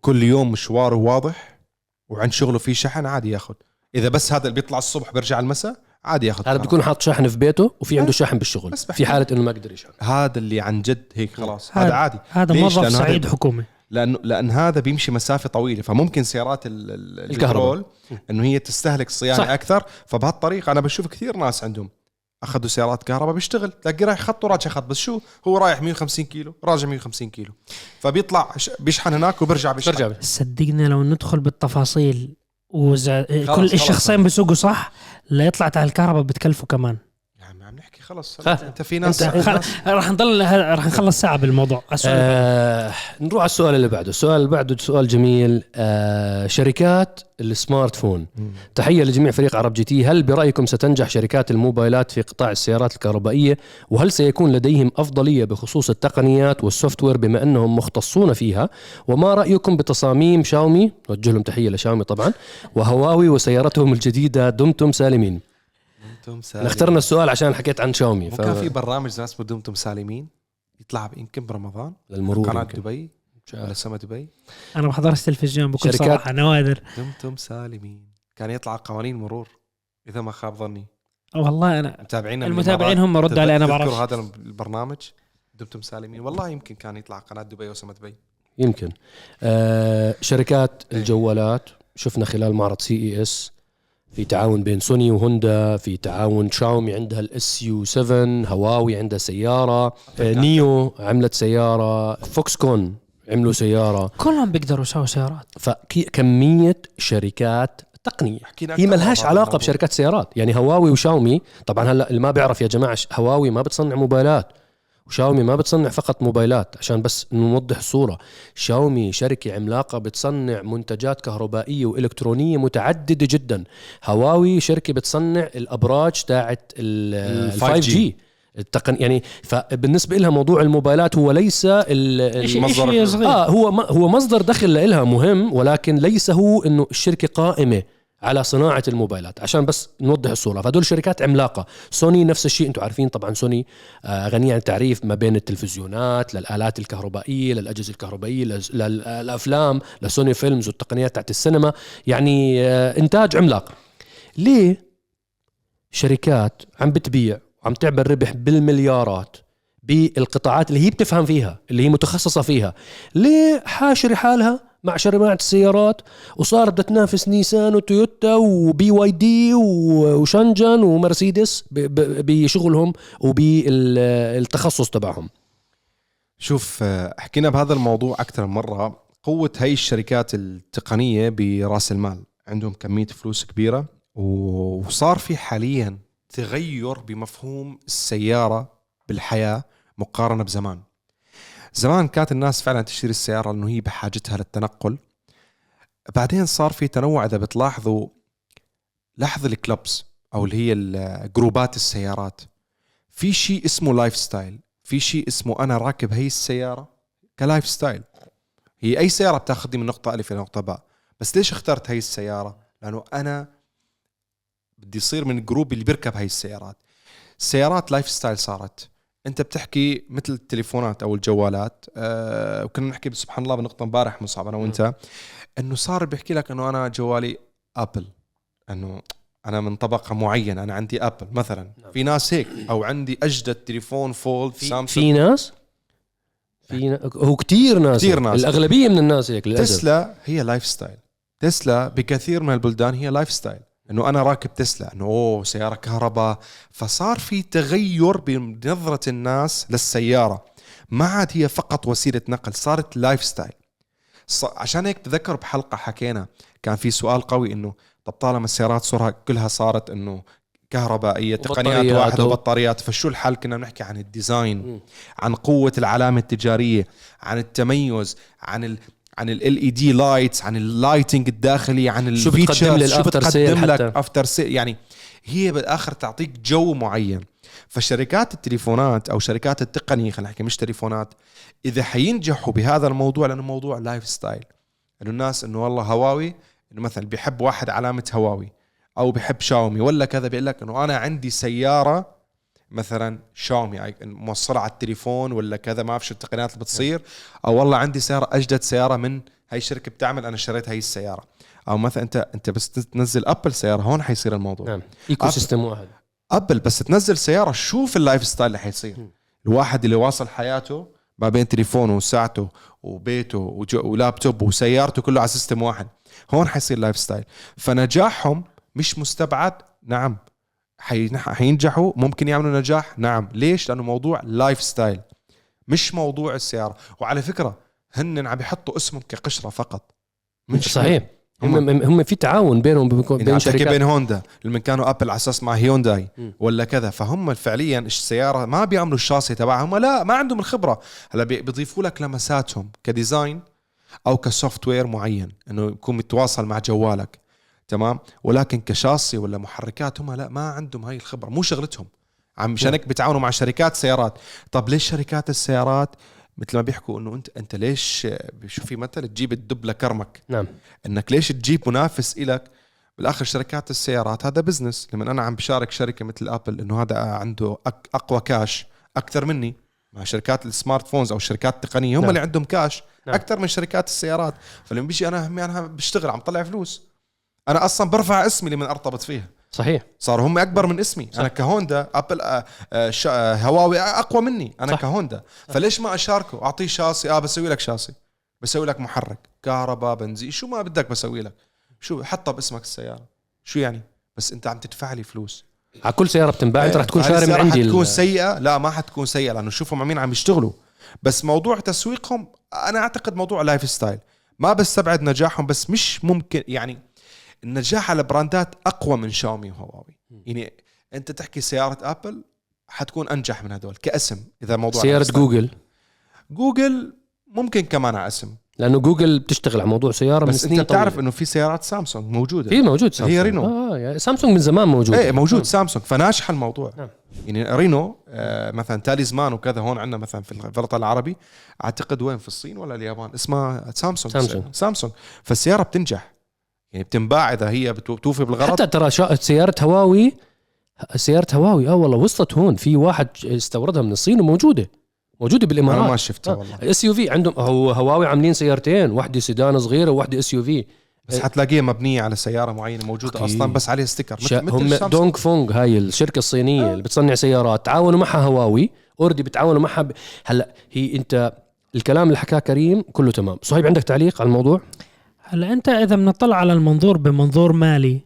كل يوم مشواره واضح وعند شغله في شحن عادي ياخذ إذا بس هذا اللي بيطلع الصبح بيرجع المساء عادي ياخذ هذا. بيكون حاط شاحن في بيته وفي عنده شاحن بالشغل بس في حالة إنه ما قدر يشحن. هذا اللي عن جد هيك خلاص. هذا عادي. هذا ليش؟ موظف سعيد حكومي. لأنه لأن هذا بيمشي مسافة طويلة. فممكن سيارات ال- ال- الكهرباء. البترول إنه هي تستهلك صيانة صح. صح. أكثر. فبهالطريقة أنا بشوف كثير ناس عندهم أخذوا سيارات كهرباء بيشتغل. تلاقي رايح خط وراجع خط. بس شو؟ هو رايح 150 كيلو راجع 150 كيلو. فبيطلع بيشحن هناك وبرجع بيشحن. صدقني لو ندخل بالتفاصيل وز... كل. الشخصين بيسوقوا صح لا يطلع تاع الكهرباء بتكلفوا كمان يا عم عم نحكي خلص خ- انت في ناس. راح نضل راح نخلص ساعة بالموضوع. السؤال آه نروح على السؤال اللي بعده. السؤال اللي بعده سؤال جميل. آه شركات ال smartphone. تحية لجميع فريق عرب GT. هل برأيكم ستنجح شركات الموبايلات في قطاع السيارات الكهربائية؟ وهل سيكون لديهم أفضلية بخصوص التقنيات وال software بما أنهم مختصون فيها؟ وما رأيكم بتصاميم شاومي؟ نوجه لهم تحية لشاومي طبعا. وهواوي وسيارتهم الجديدة دمتم سالمين. دمتم سالمين. اخترنا السؤال عشان حكيت عن شاومي مو كان في برنامج زمان اسمه دمتم سالمين يطلع يمكن برمضان؟ للمرور قناة. دبي؟ ولا سما دبي؟ أنا ما بحضرش تلفزيون بكل شركات- صراحة نوادر دمتم سالمين. كان يطلع قوانين مرور إذا ما خاب ظني. والله أنا متابعين المتابعين هم ردوا علي أنا بعرف. هذا البرنامج؟ دمتم سالمين. والله يمكن كان يطلع قناة دبي وسما دبي. يمكن. آه شركات الجوالات شفنا خلال معرض CES في تعاون بين سوني وهوندا في تعاون شاومي عندها ال SU7 هواوي عندها سيارة NIO عملت سيارة فوكسكون عملوا سيارة. كلهم بيقدروا يسووا سيارات. فكمية شركات تقنية. هي ملهاش مرة علاقة. بشركات سيارات. يعني هواوي وشاومي طبعا هلا اللي ما بيعرف يا جماعة هواوي ما بتصنع موبايلات. وشاومي ما بتصنع فقط موبايلات عشان بس نوضح الصورة شاومي شركة عملاقة بتصنع منتجات كهربائية وإلكترونية متعددة جدا. هواوي شركة بتصنع الأبراج تاعت ال 5 جي التقن يعني فبالنسبة لها موضوع الموبايلات هو ليس المصدر آه هو هو مصدر دخل لها مهم ولكن ليس هو إنه الشركة قائمة. على صناعة الموبايلات. عشان بس نوضح الصورة. فهدول شركات عملاقة. سوني نفس الشيء. أنتم عارفين طبعا سوني آه غنية عن التعريف ما بين التلفزيونات للآلات الكهربائية للأجهزة الكهربائية لل- للأفلام لسوني فيلمز والتقنيات تاعت السينما. يعني آه إنتاج عملاق. ليه شركات عم بتبيع وعم تعمل ربح بالمليارات بالقطاعات اللي هي بتفهم فيها اللي هي متخصصة فيها؟ ليه حاشرة حالها مع شركات السيارات وصارت بدها تنافس نيسان وتويوتا وبي واي دي وشنجن ومرسيدس بشغلهم وبالتخصص تبعهم. شوف حكينا بهذا الموضوع أكثر من مرة. قوة هاي الشركات التقنية برأس المال. عندهم كمية فلوس كبيرة وصار في حاليا تغير بمفهوم السيارة بالحياة مقارنة بزمان. زمان كانت الناس فعلا تشتري السيارة لأنه هي بحاجتها للتنقل. بعدين صار في تنوع إذا بتلاحظوا لاحظ ال clubs أو اللي هي جروبات السيارات. في شيء اسمه lifestyle في شيء اسمه أنا راكب هي السيارة ك lifestyle هي أي سيارة بتاخذني من نقطة ألف إلى نقطة باء. بس ليش اخترت هي السيارة؟ لأنه أنا بدي يصير من الجروب اللي بيركب هاي السيارات. السيارات lifestyle صارت. انت بتحكي مثل التليفونات أو الجوالات آه وكنا نحكي سبحان الله بنقطة امبارح مصعب أنا وأنت إنه صار بيحكي لك إنه أنا جوالي ابل إنه أنا من طبقة معينة أنا عندي ابل مثلا. نعم. في ناس هيك أو عندي أجدد تليفون fold في, سامسونج في ناس؟ في نا... هو كتير ناس هيك. ناس. الأغلبية من الناس هيك تسلا هي lifestyle تسلا بكثير من البلدان هي lifestyle إنه أنا راكب تسلا إنه أوه سيارة كهرباء. فصار في تغير بنظرة الناس للسيارة. ما عاد هي فقط وسيلة نقل صارت lifestyle عشان هيك تذكر بحلقة حكينا كان في سؤال قوي إنه طب طالما السيارات صورها كلها صارت إنه كهربائية تقنيات واحدة وبطاريات فشو الحل؟ كنا بنحكي عن ال design. عن قوة العلامة التجارية عن التميز عن عن LED lights عن ال lighting الداخلي عن شو بتقدم لي شو بتقدم لك. after sale يعني هي بالآخر تعطيك جو معين. فشركات التليفونات أو شركات التقنية خلينا نحكي مش تليفونات إذا حينجحوا بهذا الموضوع لأنه موضوع lifestyle إنه الناس إنه والله هواوي إنه مثلا بيحب واحد علامة هواوي أو بيحب شاومي ولا كذا بيقول لك إنه أنا عندي سيارة مثلا شاومي أي- موصلة على التليفون ولا كذا ما أعرف شو التقنيات اللي بتصير. أو والله عندي سيارة أجدد سيارة من هاي الشركة بتعمل أنا اشتريت هاي السيارة. أو مثلا أنت أنت بس تنزل ابل سيارة هون حيصير الموضوع. نعم ecosystem واحد. ابل بس تنزل سيارة شوف ال lifestyle اللي حيصير. الواحد اللي واصل حياته ما بين تليفونه وساعته وبيته ولابتوب وسيارته كله على system واحد. هون حيصير lifestyle فنجاحهم مش مستبعد نعم حينجحوا ممكن يعملوا نجاح. نعم. ليش؟ لأنه موضوع lifestyle مش موضوع السيارة. وعلى فكرة هن عم يحطوا اسمهم كقشرة فقط. مش صحيح. هم. هم- في تعاون بينهم بين شركات. بين هوندا لما كانوا أبل على أساس مع هيونداي مم. ولا كذا فهم فعليا السيارة؟ ما بيعملوا الشاصي تبعهم لا ما عندهم الخبرة. هلا بي- بيضيفوا لك لمساتهم ك design أو ك software معين إنه يكون متواصل مع جوالك. تمام؟ ولكن كشاصي ولا محركات هم لا ما عندهم هاي الخبرة. مو شغلتهم. عم مشان هيك بيتعاونوا مع شركات سيارات. طب ليش شركات السيارات مثل ما بيحكوا إنه انت أنت ليش شو في مثل؟ تجيب الدب لكرمك. نعم. إنك ليش تجيب منافس إلك؟ بالآخر شركات السيارات هذا business لما أنا عم بشارك شركة مثل ابل إنه هذا عنده أقوى كاش أكثر مني. مع شركات ال smart phones أو الشركات التقنية هم نعم. اللي عندهم كاش نعم. أكثر من شركات السيارات. فلما بيجي أنا همي أنا بشتغل عم طلع فلوس. أنا أصلا برفع اسمي لمن أرتبط فيها. صحيح. صاروا هم أكبر من اسمي. صح. أنا كهوندا أبل آه، آه، آه، هواوي أقوى مني. أنا صح. كهوندا. فليش ما أشاركه؟ أعطيه شاصي آه بسوي لك شاصي بسوي لك محرك. كهرباء بنزين. شو ما بدك بسوي لك. شو حطها باسمك السيارة. شو يعني؟ بس أنت عم تدفع لي فلوس. على كل سيارة بتنباع. أنت رح تكون شاري من عندي حتكون سيئة. لا ما حتكون سيئة لأنه شوفوا مع مين عم يشتغلوا. بس موضوع تسويقهم أنا أعتقد موضوع lifestyle ما بستبعد نجاحهم بس مش ممكن يعني النجاح على براندات أقوى من شاومي وهواوي. يعني أنت تحكي سيارة آبل حتكون أنجح من هدول كاسم إذا موضوع سيارة. جوجل. جوجل ممكن كمان على اسم. لأنه جوجل بتشتغل على موضوع سيارة من بس سنين أنت بتعرف. إنه في سيارات سامسونج موجودة. في موجود سامسونج. هي رينو. آه يعني سامسونج من زمان موجود. إيه موجود سامسونج فناجح الموضوع. نعم. يعني رينو آه مثلا تاليزمان وكذا هون عندنا مثلا في الوطن العربي أعتقد وين في الصين ولا اليابان؟ اسمها سامسونج. سامسونج. سامسونج. فالسيارة بتنجح. يعني بتنباع إذا هي بتو- بتوفي بالغرض. حتى ترى شا... سيارة هواوي سيارة هواوي آه والله وصلت هون. في واحد استوردها من الصين وموجودة. موجودة أنا ما بالامارات شفتها والله. SUV عندهم هو هواوي عاملين سيارتين. واحدة سيدان صغيرة وواحده SUV بس حتلاقيها مبنية على سيارة معينة موجودة أكيد. أصلا بس عليها sticker. شا... مثل هم. دونغ فونغ هاي الشركة الصينية اللي بتصنع سيارات. تعاونوا معها هواوي. already بتعاونوا معها ب... هلا هي أنت الكلام اللي حكاه كريم كله تمام. صهيب عندك تعليق على الموضوع؟ هلا انت اذا بنطلع على المنظور بمنظور مالي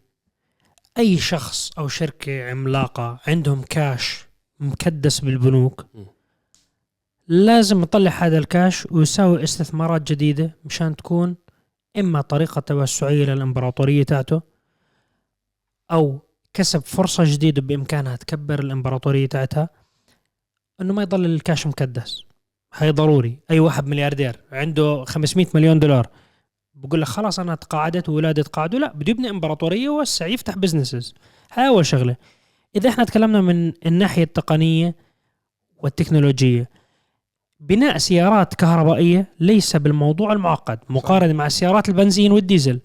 أي شخص أو شركة عملاقة عندهم كاش مكدس بالبنوك. لازم يطلع هذا الكاش ويساوي استثمارات جديدة مشان تكون إما طريقة توسعية للإمبراطورية تاعته أو كسب فرصة جديدة بإمكانها تكبر الإمبراطورية تاعتها إنه ما يضل الكاش مكدس هاي ضروري أي واحد ملياردير عنده 500 مليون دولار بقول لك خلاص أنا تقاعدت واولادي تقاعدوا. لا بده يبني إمبراطورية ويوسع يفتح businesses هاي اول شغله. إذا إحنا تكلمنا من الناحية التقنية والتكنولوجية بناء سيارات كهربائية ليس بالموضوع المعقد. مقارنة مع سيارات البنزين والديزل.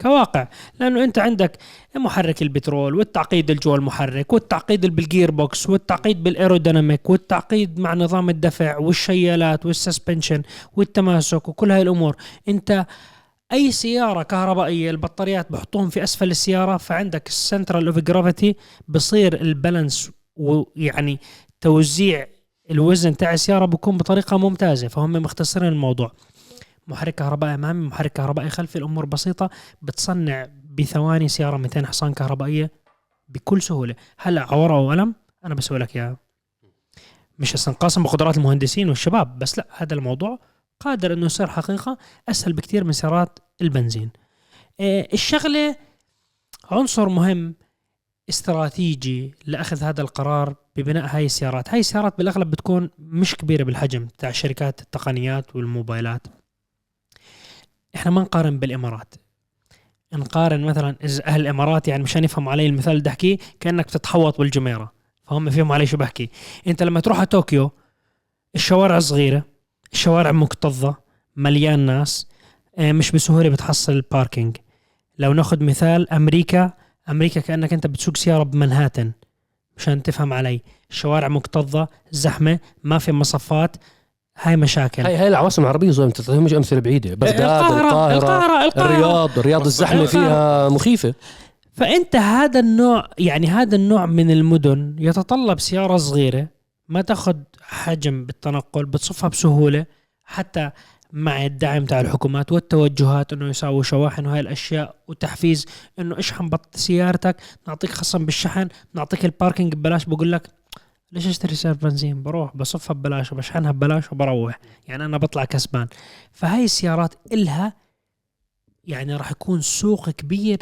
كواقع لأنه أنت عندك محرك البترول والتعقيد الجو المحرك والتعقيد بال gearbox والتعقيد بال aerodynamic والتعقيد مع نظام الدفع والشيالات وال suspension والتماسك وكل هاي الأمور. أنت أي سيارة كهربائية البطاريات بحطوهم في أسفل السيارة فعندك ال center of gravity بصير ال balance ويعني توزيع الوزن تاع السيارة بيكون بطريقة ممتازة فهم مختصرين الموضوع. محرك كهربائي أمامي محرك كهربائي خلفي الأمور بسيطة. بتصنع بثواني سيارة 200 حصان كهربائية بكل سهولة. هلا على ورقة وقلم أنا بسوي لك إياها. مش استنقاصا بقدرات المهندسين والشباب بس لا هذا الموضوع قادر إنه يصير حقيقة أسهل بكثير من سيارات البنزين. آه، الشغلة عنصر مهم استراتيجي لأخذ هذا القرار ببناء هاي السيارات. هاي السيارات بالأغلب بتكون مش كبيرة بالحجم تاع شركات التقنيات والموبايلات. إحنا ما نقارن بالإمارات. نقارن مثلا أهل الإمارات يعني مشان يفهموا علي المثال اللي احكيه كأنك تتحوط بالجميرة. فهم فهموا علي شو بحكي. أنت لما تروح على طوكيو الشوارع صغيرة الشوارع مكتظة مليان ناس آه، مش بسهولة بتحصل الباركينج لو ناخذ مثال أمريكا أمريكا كأنك أنت بتسوق سيارة بمنهاتن مشان تفهم علي. الشوارع مكتظة زحمة ما في مصفات هاي مشاكل. هاي هاي العواصم العربية زلمه تعطيهم أمثلة بعيدة. بغداد القاهرة القاهرة, القاهرة القاهرة. الرياض الرياض الزحمة فيها مخيفة. فأنت هذا النوع يعني هذا النوع من المدن يتطلب سيارة صغيرة ما تأخذ حجم بالتنقل بتصفها بسهولة حتى مع الدعم تاع الحكومات والتوجهات إنه يساووا شواحن وهاي الأشياء وتحفيز إنه اشحن بط سيارتك نعطيك خصم بالشحن نعطيك الباركينج ببلاش بقول لك ليش اشتري سيارة بنزين؟ بروح بصفها ببلاش وبشحنها ببلاش وبروح يعني أنا بطلع كسبان. فهاي السيارات إلها يعني راح يكون سوق كبير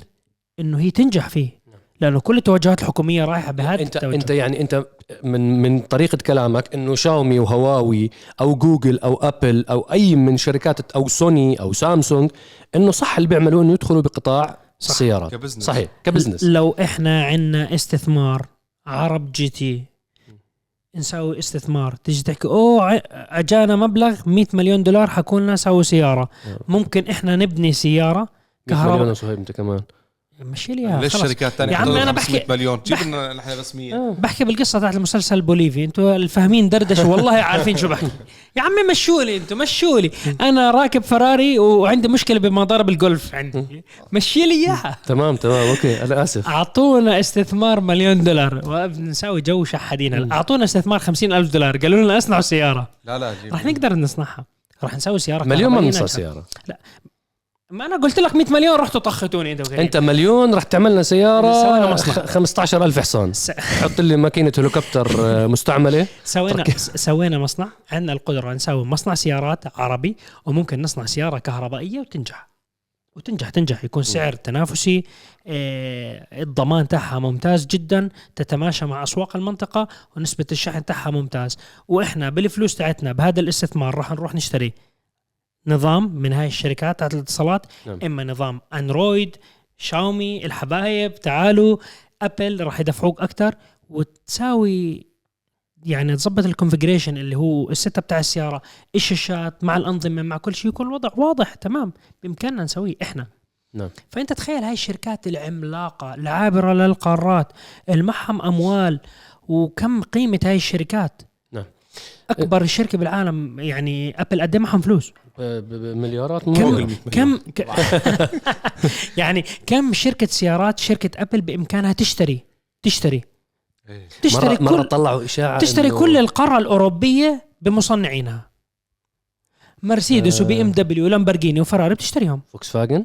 إنه هي تنجح فيه. لأنه كل التوجهات الحكومية رايحة بهذا انت التوجه أنت يعني أنت من من طريقة كلامك إنه شاومي وهواوي أو جوجل أو أبل أو أي من شركات أو سوني أو سامسونج إنه صح اللي بيعملوه إنه يدخلوا بقطاع صح. السيارات. ك business. صحيح كبزنس. لو إحنا عندنا استثمار عرب GT نسوي استثمار. تيجي تحكي أوه أجانا مبلغ 100 مليون دولار حكون لنا سووا سيارة. نعم. ممكن إحنا نبني سيارة كهرباء كهرباء. صهيب انت كمان. مشي لي إياها، ليش. شركات ثانية يا عمي أنا بحكي- مليون؟ جيب لنا نحن بس 100 بحكي بالقصة تاعت المسلسل البوليفي أنتوا الفاهمين دردش والله عارفين شو بحكي. [laughs] يا عمي مشوا لي أنتوا مشوا لي أنا راكب فراري وعندي مشكلة بمضارب الجولف عندي. مشي لي إياها. تمام تمام okay أنا آسف. أعطونا استثمار مليون دولار. وبنسوي جو شحادين أعطونا استثمار خمسين ألف دولار. قالوا لنا اصنعوا سيارة. لا لا جيب. راح نقدر نصنعها. راح نسوي سيارة مليون ما كهربائية بنصير ناجحة. ما أنا قلت لك 100 مليون رحتوا طختوني أنت وكريم. أنت مليون رح تعمل لنا سيارة مصنع. خ- 15000 حصان. س- حط لي ماكينة هليكوبتر آه، مستعملة. سوينا سوينا مصنع. عندنا القدرة نسوي مصنع سيارات عربي وممكن نصنع سيارة كهربائية وتنجح. وتنجح تنجح. يكون سعر تنافسي آه، الضمان تاعها ممتاز جدا تتماشى مع أسواق المنطقة ونسبة الشحن تاعها ممتاز. وإحنا بالفلوس تاعتنا بهذا الاستثمار راح نروح نشتري نظام من هاي الشركات تاعت الاتصالات نعم. إما نظام أندرويد شاومي الحبايب تعالوا أبل راح يدفعوك أكثر وتساوي يعني تظبط ال configuration اللي هو ال setup تاع السيارة الشاشات مع الأنظمة مع كل شيء يكون الوضع واضح تمام بإمكاننا نسويه إحنا نعم فأنت تخيل هاي الشركات العملاقة العابرة للقارات المعهم أموال وكم قيمة هاي الشركات. أكبر شركة بالعالم يعني أبل قد إيه معهم فلوس؟ ب- ب- بمليارات كم. كم [laughs] ك... [laughs] يعني كم شركة سيارات شركة أبل بإمكانها تشتري؟ تشتري. إيه. تشتري مرة, مرة كل طلعوا إشاعة تشتري كل القاره الأوروبية بمصنعينها. مرسيدس آه. وبي إم دبليو ولامبرجيني وفراري بتشتريهم. فوكس فاجن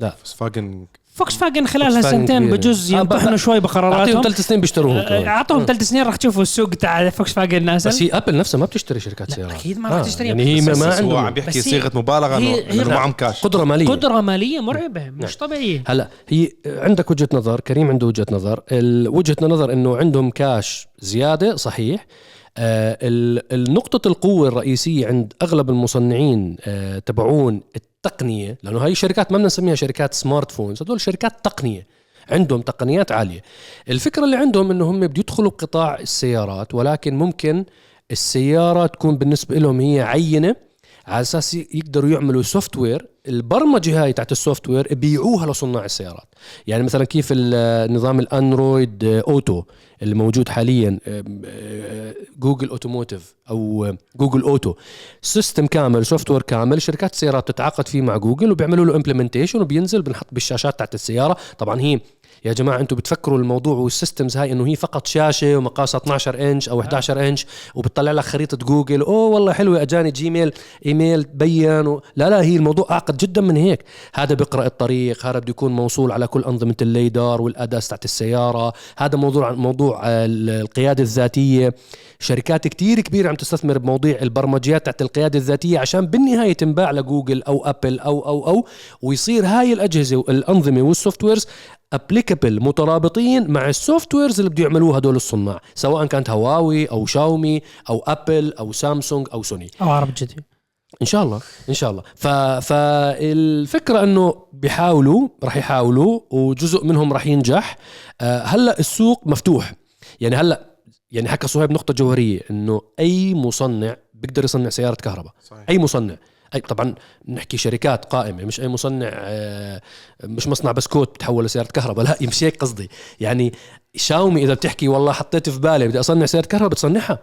بس فاجن فوكس فاجن خلال هالسنتين. بجوز آه، يمطحنوا بقى- شوي أعطيهم بقراراتهم ثلاث سنين بيشتروهم كمان. أعطوهم ثلاث سنين راح تشوفوا السوق تاع فوكس فاجن بس نازل هي أبل نفسها ما بتشتري شركات سيارات. أكيد ما راح تشتريها. يعني هي بس- ما, بس ما هو عم عندهم بيحكي بس صيغة مبالغة إنه معهم كاش قدرة مالية. قدرة مالية مرعبة مش طبيعية. هلا هي عندك وجهة نظر كريم عنده وجهة نظر. وجهة نظر إنه عندهم كاش زيادة صحيح. آه ال- النقطة القوة الرئيسية عند أغلب المصنعين آه تبعون التقنية لأنه هاي الشركات ما بدنا نسميها شركات smartphones هدول شركات تقنية عندهم تقنيات عالية. الفكرة اللي عندهم أنه هم بده يدخلوا بقطاع السيارات ولكن ممكن السيارة تكون بالنسبة لهم هي عينة على أساس يقدروا يعملوا software البرمجة هاي تاعت ال software يبيعوها لصناع السيارات. يعني مثلا كيف النظام الأندرويد أوتو اللي موجود حاليا جوجل أوتوموتيف أو جوجل أوتو system كامل software كامل شركات السيارات تتعاقد فيه مع جوجل وبيعملوا له implementation وبينزل بنحط بالشاشات تاعت السيارة. طبعا هي يا جماعة أنتم بتفكروا الموضوع وال systems هاي إنه هي فقط شاشة ومقاسها 12 انش أو 11 انش وبتطلع لك خريطة جوجل أوه والله حلوة أجاني جيميل إيميل بين و... لا لا هي الموضوع اعقد جدا من هيك. هذا بيقرا الطريق هذا بده يكون موصول على كل أنظمة ال LiDAR وال ADAS تاعت السيارة. هذا موضوع موضوع القيادة الذاتية. شركات كتير كبيرة عم تستثمر بمواضيع البرمجيات تاعت القيادة الذاتية عشان بالنهاية تنباع لجوجل أو أبل أو أو أو ويصير هاي الأجهزة والأنظمة وال softwares مترابطين مع ال softwares اللي بده يعملوها هدول الصناع سواء كانت هواوي أو شاومي أو أبل أو سامسونج أو سوني. أو عرب جدي إن شاء الله إن شاء الله. ف... فالفكرة إنه بيحاولوا راح يحاولوا وجزء منهم راح ينجح. آه، هلأ السوق مفتوح. يعني هلأ يعني حكى صهيب نقطة جوهرية إنه أي مصنع بيقدر يصنع سيارة كهرباء. صحيح. أي مصنع. طبعا نحكي شركات قائمة مش أي مصنع آه، مش مصنع بسكوت بتحول لسيارة كهرباء لا مش هيك قصدي. يعني شاومي إذا بتحكي والله حطيت في بالي بدي أصنع سيارة كهرباء بتصنعها.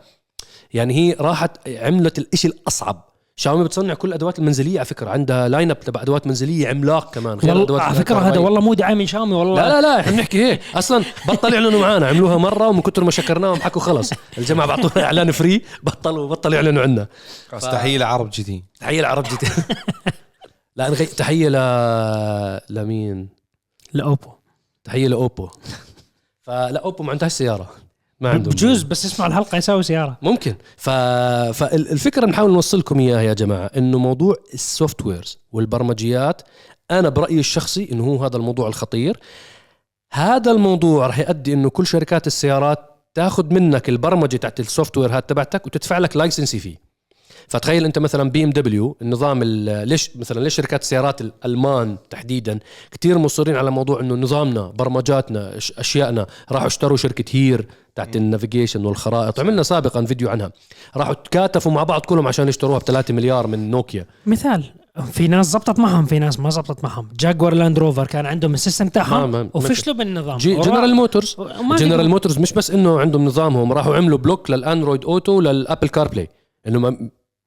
يعني هي راحت عملت الإشي الأصعب. شاومي بتصنع كل الادوات المنزلية على فكرة. عندها line up تبع أدوات منزلية عملاق كمان. غير والله الادوات على فكرة هذا. والله مو دعايه من شاومي والله. لا لا لا إحنا بنحكي هيك. أصلا بطل يعلنوا معنا عملوها مرة ومن كثر ما شكرناهم حكوا خلص. الجماعة بعطونا إعلان free بطلوا بطلوا يعلنوا عنا. خلاص تحية لعرب جديد تحية لعرب جديد [laughs] لا نغي... تحية ل لمين؟ لأوبو. تحية لأوبو. فلا أوبو ما عندهاش سيارة. ما عندهم بجوز بس اسمع الحلقة يساوي سيارة. ممكن. ف... فالفكرة بنحاول نوصلكم إياها يا جماعة إنه موضوع السوفت ويرز والبرمجيات أنا برأيي الشخصي إنه هو هذا الموضوع الخطير. هذا الموضوع راح يؤدي إنه كل شركات السيارات تاخذ منك البرمجة تاعت ال software هاد تبعتك وتدفع لك license فيه. فتخيل انت مثلا بي إم دبليو النظام ال- ليش مثلا ليش شركات السيارات الألمان تحديدا كثير مصرين على موضوع إنه نظامنا برمجاتنا أشيائنا راحوا اشتروا شركة HERE تاعت ال navigation والخرائط عملنا سابقا فيديو عنها. راحوا تكاتفوا مع بعض كلهم عشان يشتروها ب 3 مليار من نوكيا. مثال في ناس زبطت معهم في ناس ما زبطت معهم. جاكوار لاند روفر كان عندهم ال system تاعهم ما- وفشلوا بالنظام؟ جي جنرال موتورز جنرال موتورز مش بس إنه عندهم نظامهم راحوا عملوا block للأندرويد أوتو للأبل كار بلاي انه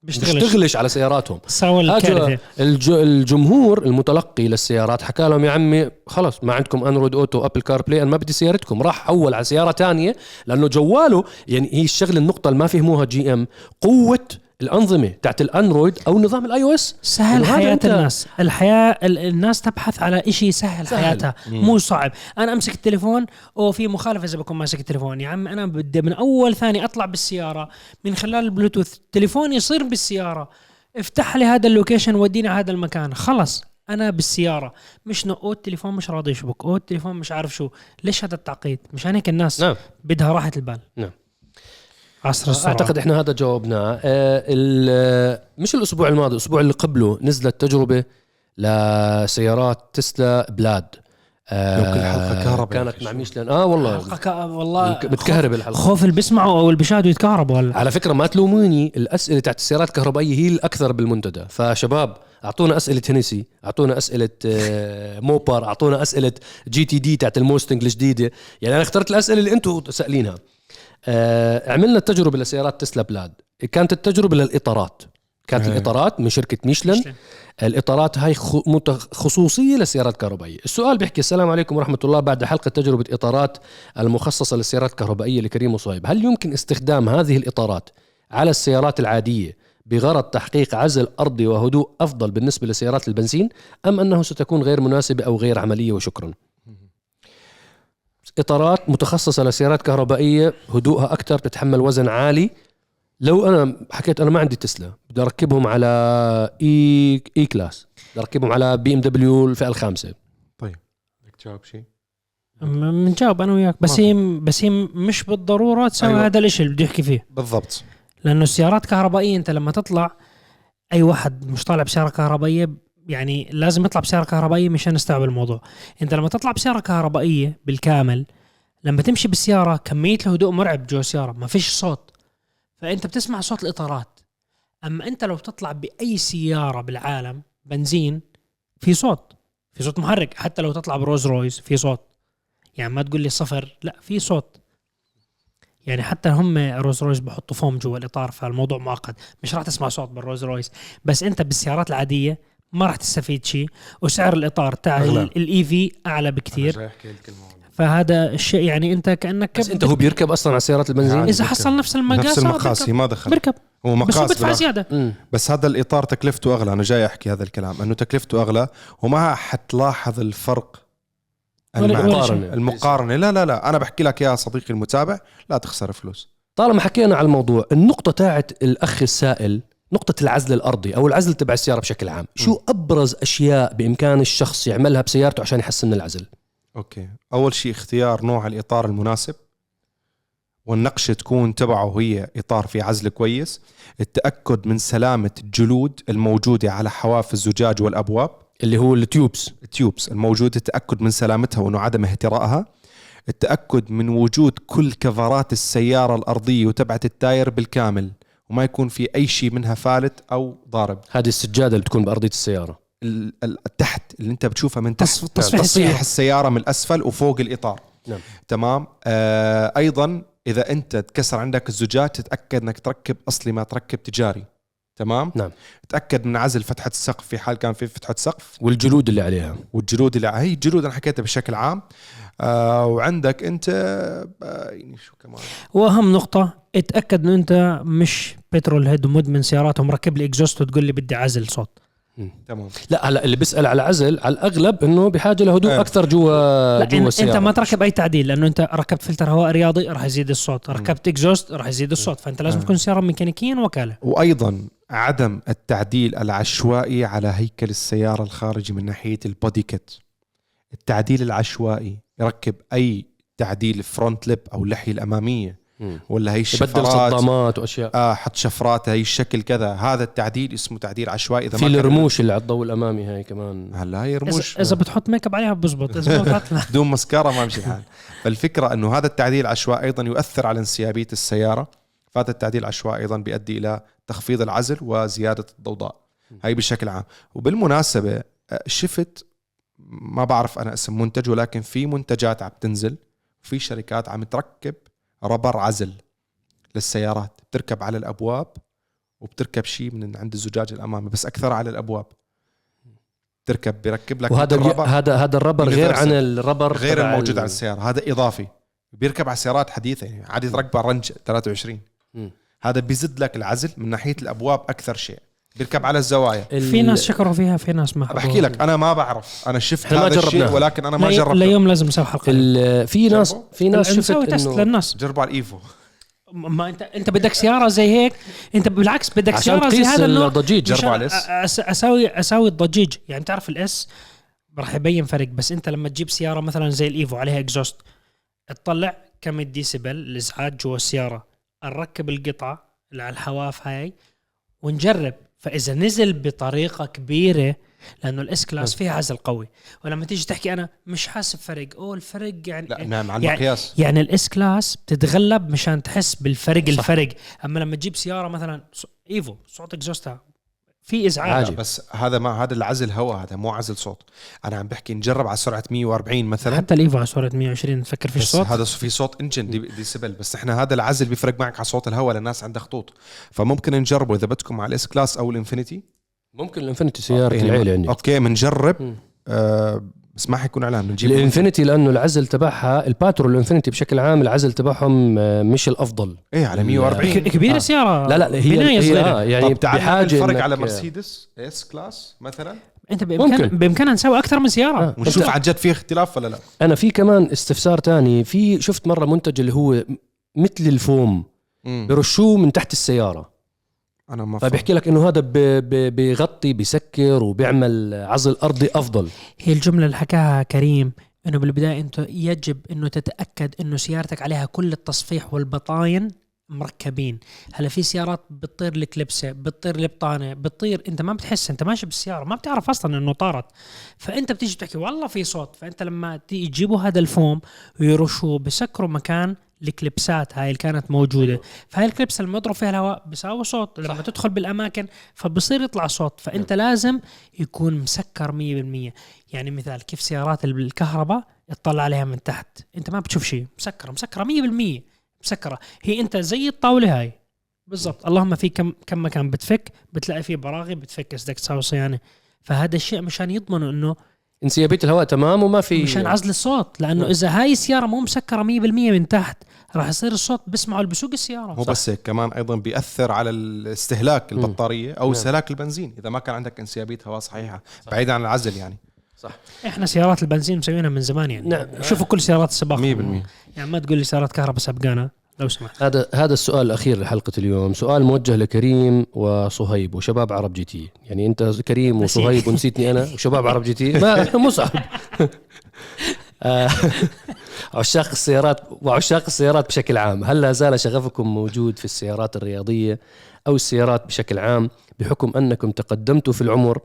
بيشتغلش. بيشتغلش على سياراتهم. سووا اجى الج... الجمهور المتلقي للسيارات حكى لهم يا عمي خلص ما عندكم اندرويد اوتو ابل كار بلاي أنا ما بدي سيارتكم. راح حول على سيارة تانية لأنه جواله يعني هي الشغلة النقطة اللي ما فهموها GM قوة الأنظمة تاعت الأندرويد أو نظام ال iOS. سهل هذا حياة أنت- الناس. الحياة ال- الناس تبحث على إشي سهل, سهل. حياتها. مو صعب. أنا أمسك التليفون أو في مخالفة إذا بكون ماسك التليفون. يا عم أنا بدي من أول ثاني أطلع بالسيارة من خلال البلوتوث تليفوني يصير بالسيارة. افتح لي هذا ال location ودينا هذا المكان. خلص أنا بالسيارة. مش إنه التليفون مش راضي يشبك. أو التليفون مش عارف شو. ليش هذا التعقيد؟ مشان هيك الناس نعم. بدها راحة البال. نعم. عصر السرعه أعتقد إحنا هذا جاوبناه آه، ال- مش الأسبوع الماضي الأسبوع اللي قبله نزلت تجربة لسيارات تسلا بلاد. آه، يمكن حلقة كهرباء كانت مع؟ ميشلان. آه والله. حلقة كا- والله متكهرب الحلقة. خوف اللي بيسمعوا أو اللي بيشاهدوا يتكهربوا هلا على فكرة ما تلوموني الأسئلة تاعت السيارات الكهربائية هي الأكثر بالمنتدى. فشباب أعطونا أسئلة هنسي أعطونا أسئلة آه، موبر أعطونا أسئلة جي تي دي تاعت الموستنج الجديده يعني أنا اخترت الأسئلة اللي أنتم سالينها آه، عملنا تجربه لسيارات تسلا بلاد. كانت التجربة للإطارات. كانت إيه. الإطارات من شركة ميشلان. الإطارات هاي خصوصيه للسيارات الكهربائيه السؤال بيحكي السلام عليكم ورحمة الله بعد حلقة تجربة إطارات المخصصة للسيارات الكهربائية لكريم وصهيب. هل يمكن استخدام هذه الإطارات على السيارات العادية بغرض تحقيق عزل أرضي وهدوء أفضل بالنسبة لسيارات البنزين أم أنه ستكون غير مناسبة أو غير عملية؟ وشكرا. إطارات متخصصة لسيارات كهربائية هدوءها أكثر بتتحمل وزن عالي. لو أنا حكيت أنا ما عندي تسلا بدي أركبهم على إي E-Class بدي أركبهم على بي إم دبليو الفئة الخامسة. طيب بدك تجاوب شيء بنجاوب أنا وياك بس هي بس هي مش بالضرورة تسوي أيوة. هذا الشيء اللي بده يحكي فيه. بالضبط. لأنه السيارات كهربائية أنت لما تطلع أي واحد مش طالع بسيارة كهربائية يعني لازم يطلع بسياره كهربائيه مشان نستوعب الموضوع. انت لما تطلع بسياره كهربائيه بالكامل لما تمشي بالسيارة كمية الهدوء مرعب جوا السيارة ما فيش صوت. فأنت بتسمع صوت الإطارات. أما أنت لو تطلع بأي سيارة بالعالم بنزين في صوت. في صوت محرك. حتى لو تطلع برولز رويس في صوت. يعني ما تقول لي صفر لا في صوت. يعني حتى هم رولز رويس بحطوا فوم جوا الإطار فالموضوع معقد. مش راح تسمع صوت بالرولز رويس. بس أنت بالسيارات العادية ما راح تستفيد شيء وسعر الإطار تاع. الاي في أعلى بكثير فهذا الشيء يعني أنت كأنك بس أنت هو بيركب أصلا على سيارات البنزين إذا. حصل نفس المقاس نفس المقاس. ما دخل بركب هو بس هو مقاس بدفع بالآخر. زيادة مم. بس هذا الإطار تكلفته أغلى أنا جاي أحكي هذا الكلام أنه تكلفته أغلى وما حتلاحظ الفرق. مقارنة. المقارنة لا لا لا أنا بحكي لك يا صديقي المتابع لا تخسر فلوس طالما حكينا على الموضوع النقطة تاعت الأخ السائل نقطة العزل الأرضي أو العزل تبع السيارة بشكل عام. شو أبرز أشياء بإمكان الشخص يعملها بسيارته عشان يحسن من العزل؟ أوكي. أول شيء اختيار نوع الإطار المناسب والنقشة تكون تبعه هي إطار في عزل كويس التأكد من سلامة الجلود الموجودة على حواف الزجاج والأبواب. اللي هو ال tubes. ال tubes الموجودة التاكد من سلامتها وأنه عدم اهترائها. التأكد من وجود كل كفرات السيارة الأرضية وتبعت ال tire بالكامل. وما يكون في أي شيء منها فالت أو ضارب. هذه السجادة اللي بتكون بأرضية السيارة. ال- ال- تحت اللي أنت بتشوفها من تحت. تصف- تصفيح تصفيح السيارة. السيارة من الأسفل وفوق الإطار. نعم. تمام؟ آه أيضا إذا أنت تكسر عندك الزجاج تتأكد إنك تركب أصلي ما تركب تجاري. تمام؟ نعم. تأكد من عزل فتحة السقف في حال كان في فتحة سقف. والجلود اللي عليها. والجلود اللي هي الجلود أنا حكيتها بشكل عام. آه وعندك أنت آه يعني شو كمان؟ وأهم نقطة اتأكد إنه أنت مش petrol head ومدمن سيارات ومركب لي exhaust وتقول لي بدي عزل صوت. تمام. لا هلا اللي بيسأل على عزل على الأغلب إنه بحاجة لهدوء إيه. أكثر جوا جوا أنت, السيارة. انت ما تركب أي تعديل لأنه أنت ركبت فلتر هواء رياضي راح يزيد الصوت. ركبت exhaust راح يزيد الصوت. فأنت لازم آه. تكون سيارة ميكانيكيا وكالة. وأيضا عدم التعديل العشوائي على هيكل السيارة الخارجي من ناحية ال body kit. التعديل العشوائي يركب أي تعديل front lip أو اللحية الأمامية. ولا هي الشفرات؟ صدامات وأشياء. آه حط شفرات هي الشكل كذا. هذا التعديل اسمه تعديل عشوائي إذا في الرموش اللي على الضوء الأمامي هاي كمان. هلا هي رموش. إذا, إذا بتحط ميك اب عليها بزبط إذا ما. بدون [laughs] مسكره ما يمشي الحال. فالفكرة إنه هذا التعديل العشوائي أيضا يؤثر على انسيابية السيارة. فهذا التعديل العشوائي أيضا بيؤدي إلى تخفيض العزل وزيادة الضوضاء. هاي بشكل عام. وبالمناسبة آه، شفت ما بعرف أنا اسم منتج ولكن في منتجات عم تنزل في شركات عم تركب ربر عزل للسيارات بتركب على الأبواب وبتركب شيء من عند الزجاج الأمامي بس أكثر على الأبواب تركب بيركب لك وهذا مثل ربر. هذا هذا الربر غير. عن الربر غير الموجود ال- على السيارة هذا إضافي بيركب على سيارات حديثة يعني عادي تركب على رنج 23 مم. هذا بيزيد لك العزل من ناحية الأبواب أكثر شيء بيركب على الزوايا. ال- في ناس شكروا فيها في ناس ما بحكي لك أنا ما بعرف. أنا شفت إحنا ما هذا الشيء. ولكن أنا ما لا جربته. ليوم لازم نسوي حلقة. ال- في ناس؟ في ناس نسوي شفت تست إنه للناس. جربوا على الايفو ما انت أنت بدك سيارة زي هيك أنت بالعكس بدك عشان سيارة زي تقيس هذا النوع. الضجيج مشان جربوا على الإس. أ- أس- اساوي أساوي الضجيج. يعني تعرف الإس؟ راح يبين فرق بس أنت لما تجيب سيارة مثلا زي الإيفو عليها إكزوست تطلع كم الديسيبل الإزعاج جوا السيارة. نركب القطعة اللي على الحواف هاي ونجرب. فإذا نزل بطريقة كبيرة لأنه ال S-Class فيها عزل قوي. ولما تيجي تحكي أنا مش حاسب فرق أوه الفرق يعني لا نعم على يعني- المقياس. يعني ال S-Class بتتغلب مشان تحس بالفرق صح. الفرق. أما لما تجيب سيارة مثلا Evo صوت exhaust ها في إزعاج. عادي. بس هذا ما هذا العزل هواء هذا مو عزل صوت. أنا عم بحكي نجرب على سرعة 140 مثلا. حتى ال Evo على سرعة 120 تفكر فيش بس صوت هذا في صوت engine دي ديسيبل بس إحنا هذا العزل بيفرق معك على صوت الهواء للناس عندها خطوط. فممكن نجربه إذا بدكم على ال S-Class أو الإنفينيتي. ممكن الانفنتي سيارة إيه، العيلة عندي. أوكي بنجرب. آه بس ما حيكون إعلان بنجيب الانفنتي لأنه العزل تبعها الباترول الانفنتي بشكل عام العزل تبعهم آه، مش الأفضل إيه على 140 ك- كبيرة آه. سيارة لا لا هي بناية هي صغيرة. آه يعني طب تعال بحاجة فرق إنك- على مرسيدس S-Class مثلا أنت بامكان ممكن. بإمكاننا نسوي أكثر من سيارة آه. ونشوف عن جد في اختلاف ولا لا أنا في كمان استفسار تاني في شفت مرة منتج اللي هو مثل الفوم. برشوه من تحت السيارة أنا ما فبيحكي لك إنه هذا ب- ب- بيغطي بيسكر وبيعمل عزل أرضي أفضل. هي الجملة اللي حكاها كريم إنه بالبداية أنت يجب إنه تتأكد إنه سيارتك عليها كل التصفيح والبطاين مركبين. هلا في سيارات بتطير الكلبسة بتطير البطانه بتطير أنت ما بتحس أنت ماشي بالسيارة ما بتعرف أصلا إنه طارت. فأنت بتيجي بتحكي والله في صوت فأنت لما تيجي تجيبوا هذا الفوم ويرشوه بسكروا مكان الكليبسات هاي اللي كانت موجودة. فهاي الكليبس لما يضرب فيها الهواء بيساوي صوت لما تدخل بالأماكن فبصير يطلع صوت. فأنت لازم يكون مسكر 100% يعني مثال كيف سيارات الكهرباء تطلع عليها من تحت؟ أنت ما بتشوف شيء. مسكرة مسكرة 100% مسكرة. هي أنت زي الطاولة هاي. بالضبط. اللهم في كم كم مكان بتفك بتلاقي فيه براغي بتفك بدك تساوي صيانة. فهذا الشيء مشان يضمنوا إنه انسيابيه الهواء تمام وما في مشان عزل الصوت. لأنه نعم. إذا هاي السيارة مو مسكرة 100% من تحت راح يصير الصوت بسمعه اللي بسوق السيارة. مو بس هيك كمان أيضا بيأثر على الاستهلاك مم. البطارية أو. استهلاك البنزين إذا ما كان عندك انسيابية هواء صحيحة بعيدا عن العزل يعني. إحنا سيارات البنزين مسوينها من زمان يعني. نعم. شوفوا كل سيارات السباق. 100% يعني ما تقول لي سيارات كهرباء سبقانه لو سمحت. هذا هذا السؤال الأخير لحلقة اليوم. سؤال موجه لكريم وصهيب وشباب عرب GT. يعني أنت كريم. وصهيب ونسيتني أنا وشباب عرب GT. ما مصعب آه، [laughs] [laughs] عشاق السيارات وعشاق السيارات بشكل عام. هل لا زال شغفكم موجود في السيارات الرياضية أو السيارات بشكل عام بحكم أنكم تقدمتوا في العمر؟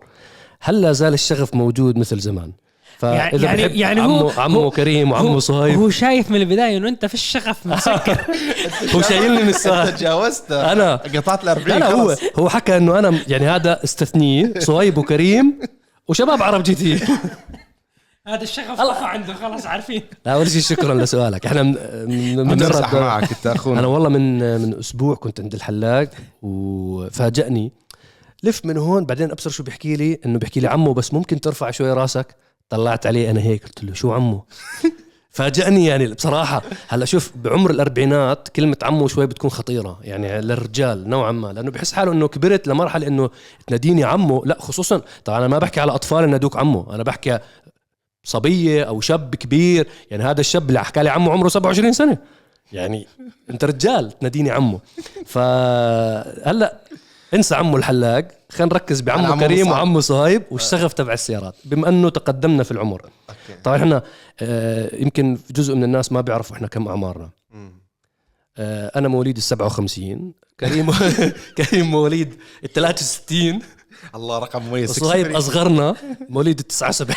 هل لا زال الشغف موجود مثل زمان؟ فإذا يعني- يعني عمو هو- عمو هو- كريم وعمو صهيب. هو شايف من البداية إنه أنت في الشغف مسكر. [laughs] [laughs] هو شايلني من السؤال تجاوزت. أنا. قطعت ال 40 لا هو. هو حكى إنه أنا يعني هذا استثنيه صهيب وكريم وشباب عرب جي تي هذا الشغف طفى عنده خلاص عارفين. لا أول شيء شكرا لسؤالك. إحنا من بنمزح معك أنت أنا اخونا والله من من أسبوع كنت عند الحلاق وفاجأني. لف من هون بعدين أبصر شو بيحكي لي إنه بيحكي لي عمو بس ممكن ترفع شوي راسك. طلعت عليه أنا هيك قلت له شو عمو؟ [laughs] فاجأني يعني بصراحة. هلأ شوف بعمر الأربعينات كلمة عمو شوي بتكون خطيرة يعني للرجال نوعا ما. لأنه بحس حاله إنه كبرت لمرحلة إنه تناديني عمو. لا خصوصا طبعا أنا ما بحكي على أطفال ينادوك عمو أنا بحكي صبية أو شاب كبير. يعني هذا الشاب اللي حكى لي عمو عمره 27 سنة. يعني أنت رجال تناديني عمو فهلا انسى عمو الحلاق. خلينا نركز بعمو عمو كريم مصعب. وعمو صهيب والشغف تبع السيارات. بما أنه تقدمنا في العمر. أوكي. طبعا إحنا آه، يمكن جزء من الناس ما بيعرفوا إحنا كم أعمارنا. آه، أنا مواليد ال 57 كريم [laughs] كريم مواليد ال 63 الله رقم مميز. وصهيب أصغرنا مواليد ال 79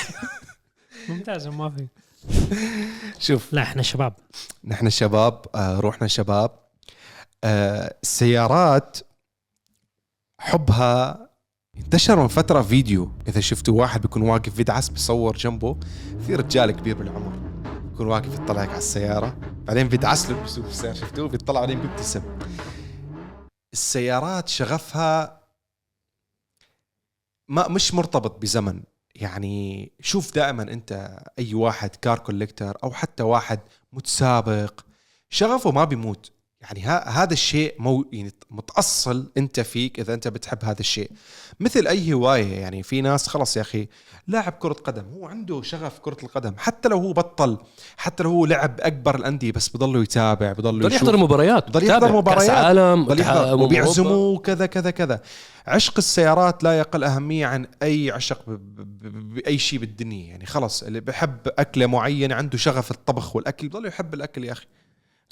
ممتاز ما في شوف. لا إحنا شباب. نحن شباب آه روحنا شباب. آه السيارات حبها انتشر من فترة فيديو. إذا شفتوا واحد بيكون واقف بيدعس بيصور جنبه في رجال كبير بالعمر بيكون واقف يطلعك على السيارة. بعدين بيدعس له بيسوق السيارة. شفتوه؟ بيطلع عليه بيبتسم. السيارات شغفها ما مش مرتبط بزمن. يعني شوف دائما أنت أي واحد كار كوليكتر أو حتى واحد متسابق شغفه ما بيموت. يعني ها هذا الشيء مو يعني متأصل أنت فيك إذا أنت بتحب هذا الشيء. مثل أي هواية يعني في ناس خلص يا أخي لاعب كرة قدم هو عنده شغف كرة القدم حتى لو هو بطل حتى لو هو لعب أكبر الأندية بس بضله يتابع بضله بضل يشوف. يحضر مباريات بضل يحضر. مباريات. كأس عالم بضل يحضر وبيعزموه كذا كذا كذا. عشق السيارات لا يقل أهمية عن أي عشق ب- ب- ب- بأي شيء بالدنيا. يعني خلص اللي بحب أكلة معينة عنده شغف الطبخ والأكل بضل يحب الأكل يا أخي.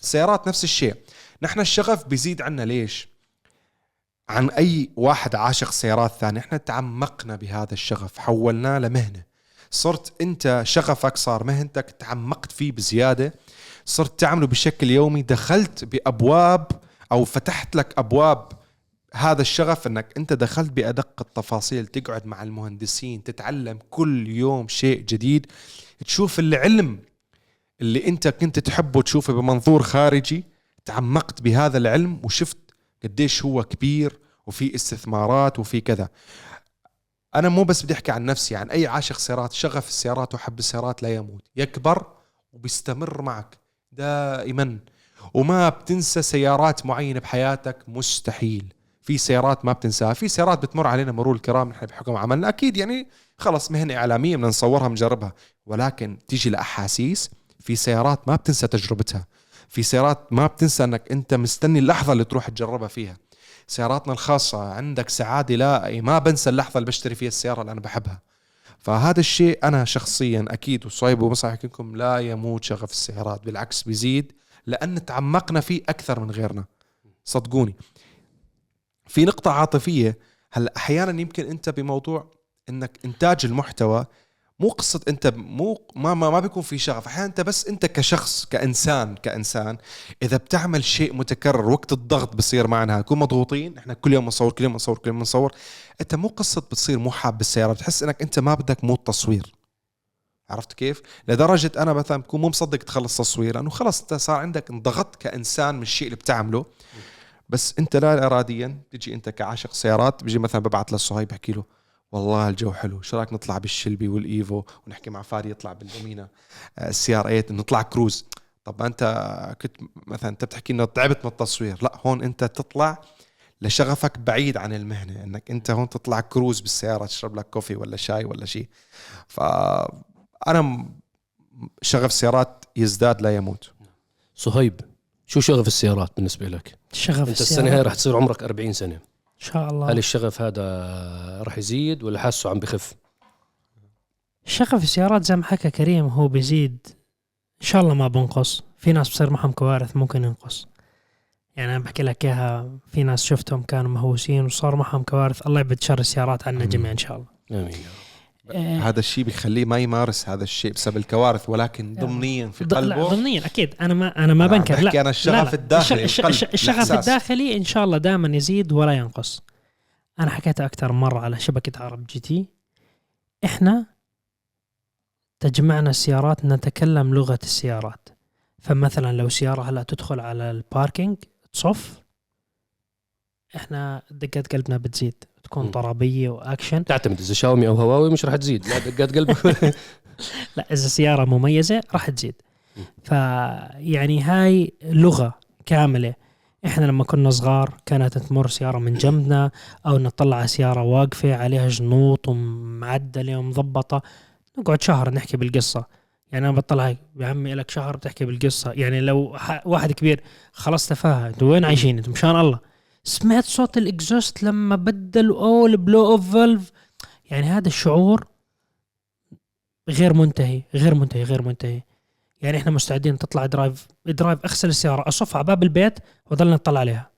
السيارات نفس الشيء. نحن الشغف بيزيد عنا ليش؟ عن أي واحد عاشق سيارات ثاني إحنا تعمقنا بهذا الشغف حولناه لمهنة. صرت أنت شغفك صار مهنتك تعمقت فيه بزيادة. صرت تعمله بشكل يومي. دخلت بأبواب أو فتحت لك أبواب هذا الشغف إنك أنت دخلت بأدق التفاصيل تقعد مع المهندسين تتعلم كل يوم شيء جديد. تشوف العلم اللي انت كنت تحبه تشوفه بمنظور خارجي تعمقت بهذا العلم وشفت قديش هو كبير وفي استثمارات وفي كذا. أنا مو بس بدي أحكي عن نفسي عن أي عاشق سيارات شغف السيارات وحب السيارات لا يموت. يكبر وبيستمر معك دائما. وما بتنسى سيارات معينة بحياتك مستحيل. في سيارات ما بتنساها. في سيارات بتمر علينا مرور الكرام نحن بحكم عملنا. أكيد يعني خلص مهنة إعلامية بدنا نصورها بنجربها. ولكن تيجي لاحاسيس في سيارات ما بتنسى تجربتها. في سيارات ما بتنسى إنك أنت مستني اللحظة اللي تروح تجربها فيها. سياراتنا الخاصة عندك سعادة لا ما بنسى اللحظة اللي بشتري فيها السيارة اللي أنا بحبها. فهذا الشيء أنا شخصيا أكيد وصايب ومصح لكم لا يموت شغف السيارات بالعكس بيزيد لأن تعمقنا فيه أكثر من غيرنا. صدقوني. في نقطة عاطفية هلا أحيانا يمكن أنت بموضوع إنك إنتاج المحتوى مو قصة أنت مو ما ما, ما بيكون في شغف. أحيانا أنت بس أنت كشخص كإنسان كإنسان إذا بتعمل شيء متكرر وقت الضغط بصير معنا نكون مضغوطين إحنا كل يوم نصور كل يوم نصور كل يوم نصور أنت مو قصة بتصير مو حاب بالسيارة بتحس إنك أنت ما بدك mood تصوير عرفت كيف؟ لدرجة أنا مثلا بكون مو مصدق تخلص تصوير لأنه خلص أنت صار عندك انضغطت كإنسان من الشيء اللي بتعمله. بس أنت لا إراديا تجي أنت كعاشق سيارات بيجي مثلا ببعث للصهيب بحكي له والله الجو حلو. شو رايك نطلع بال Shelby وال Evo ونحكي مع فادي يطلع بالدومينا السي آر 8 نطلع كروز. طب انت كنت مثلا انت بتحكي إنه تعبت من التصوير. لا هون انت تطلع لشغفك بعيد عن المهنة إنك انت هون تطلع كروز بالسيارة تشرب لك كوفي ولا شاي ولا شيء فانا م- شغف سيارات يزداد لا يموت. صهيب شو شغف السيارات بالنسبة لك؟ شغف أنت السنة هاي رح تصير عمرك 40 سنة. ان شاء هل الله الشغف هذا رح يزيد ولا حاسه عم بخف؟ شغف السيارات زي ما حكى كريم هو بيزيد. إن شاء الله ما بنقص. في ناس بصير معهم كوارث ممكن ينقص. يعني أنا بحكي لك إياها في ناس شفتهم كانوا مهووسين وصار معهم كوارث. الله يبعد شر السيارات عنا جميعا إن شاء الله. آمين يا رب. هذا الشيء بيخليه ما يمارس هذا الشيء بسبب الكوارث ولكن ضمنيا في قلبه. ضمنيا أكيد. أنا ما أنا ما بنكر. لا أنا الشغف لا. لا. الداخلي، الش- القلب، الش- الشغف الإحساس. الداخلي إن شاء الله دائما يزيد ولا ينقص. أنا حكيتها أكثر مرة على شبكة عرب جي تي. إحنا تجمعنا السيارات نتكلم لغة السيارات. فمثلا لو سيارة هلا تدخل على الباركينج تصف إحنا دقات قلبنا بتزيد. تكون م. طربية وأكشن. تعتمد إذا شاومي أو هواوي مش رح تزيد. لا دقات قلبك. [laughs] لا إذا سيارة مميزة راح تزيد. فيعني هاي لغة كاملة. إحنا لما كنا صغار كانت تمر سيارة من جنبنا أو نطلع على سيارة واقفة عليها جنوط ومعدلة ومضبطة. نقعد شهر نحكي بالقصة. يعني أنا بطلع هيك يا عمي لك شهر بتحكي بالقصة. يعني لو واحد كبير خلاص تفاهه أنتوا وين عايشين أنتوا مشان الله. سمعت صوت ال exhaust لما بدلوا أول blow off valve؟ يعني هذا الشعور غير منتهي غير منتهي غير منتهي. يعني إحنا مستعدين تطلع drive drive أغسل السيارة اصف على باب البيت واضل نطلع عليها.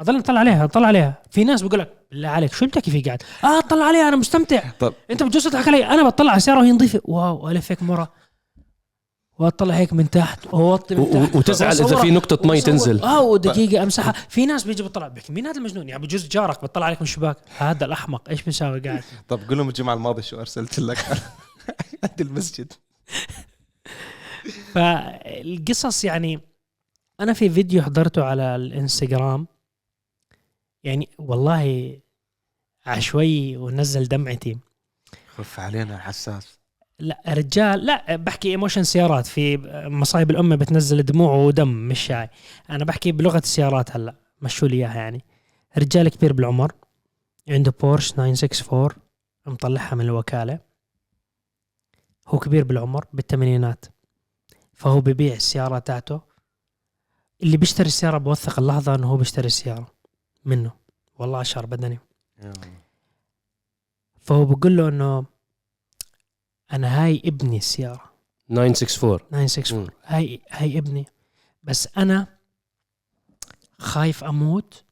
اضل نطلع عليها اطلع عليها. في ناس بيقول لك بالله عليك شو بتحكي فيه قاعد؟ آه أطلع عليها أنا مستمتع. طب. أنت بتجوز تضحك علي أنا بطلع على السيارة وهي نظيفة. wow ألف هيك مرة. واطلع هيك من تحت وأوطي من تحت. وتزعل إذا. في نقطة مي تنزل. آه ودقيقة أمسحها. في ناس بيجي بيطلع بيحكي. مين هذا المجنون؟ يعني بجوز جارك بيطلع عليك من الشباك. هذا الأحمق إيش بيساوي قاعد؟ [laughs] طب قول لهم الجمعه الماضيه شو أرسلت لك؟ [laughs] عند المسجد. [laughs] فالقصص يعني أنا في فيديو حضرته على الإنستغرام. يعني والله عشوائي ونزل دمعتي. خف علينا حساس. لا رجال لا بحكي ايموشن سيارات. في مصايب الأمة بتنزل دموع ودم مش شاي. أنا بحكي بلغة السيارات هلأ مشوا لي إياها يعني. رجال كبير بالعمر عنده بورش 964 مطلعها من الوكالة. هو كبير بالعمر بالثمانينات. فهو ببيع السيارة تاعته. اللي بيشتري السيارة بوثق اللحظة إنه هو بيشتري السيارة منه. والله اشعر بدني. فهو بقول له إنه أنا هاي ابني السيارة. 964 964 مم. هاي هاي ابني. بس أنا خايف أموت.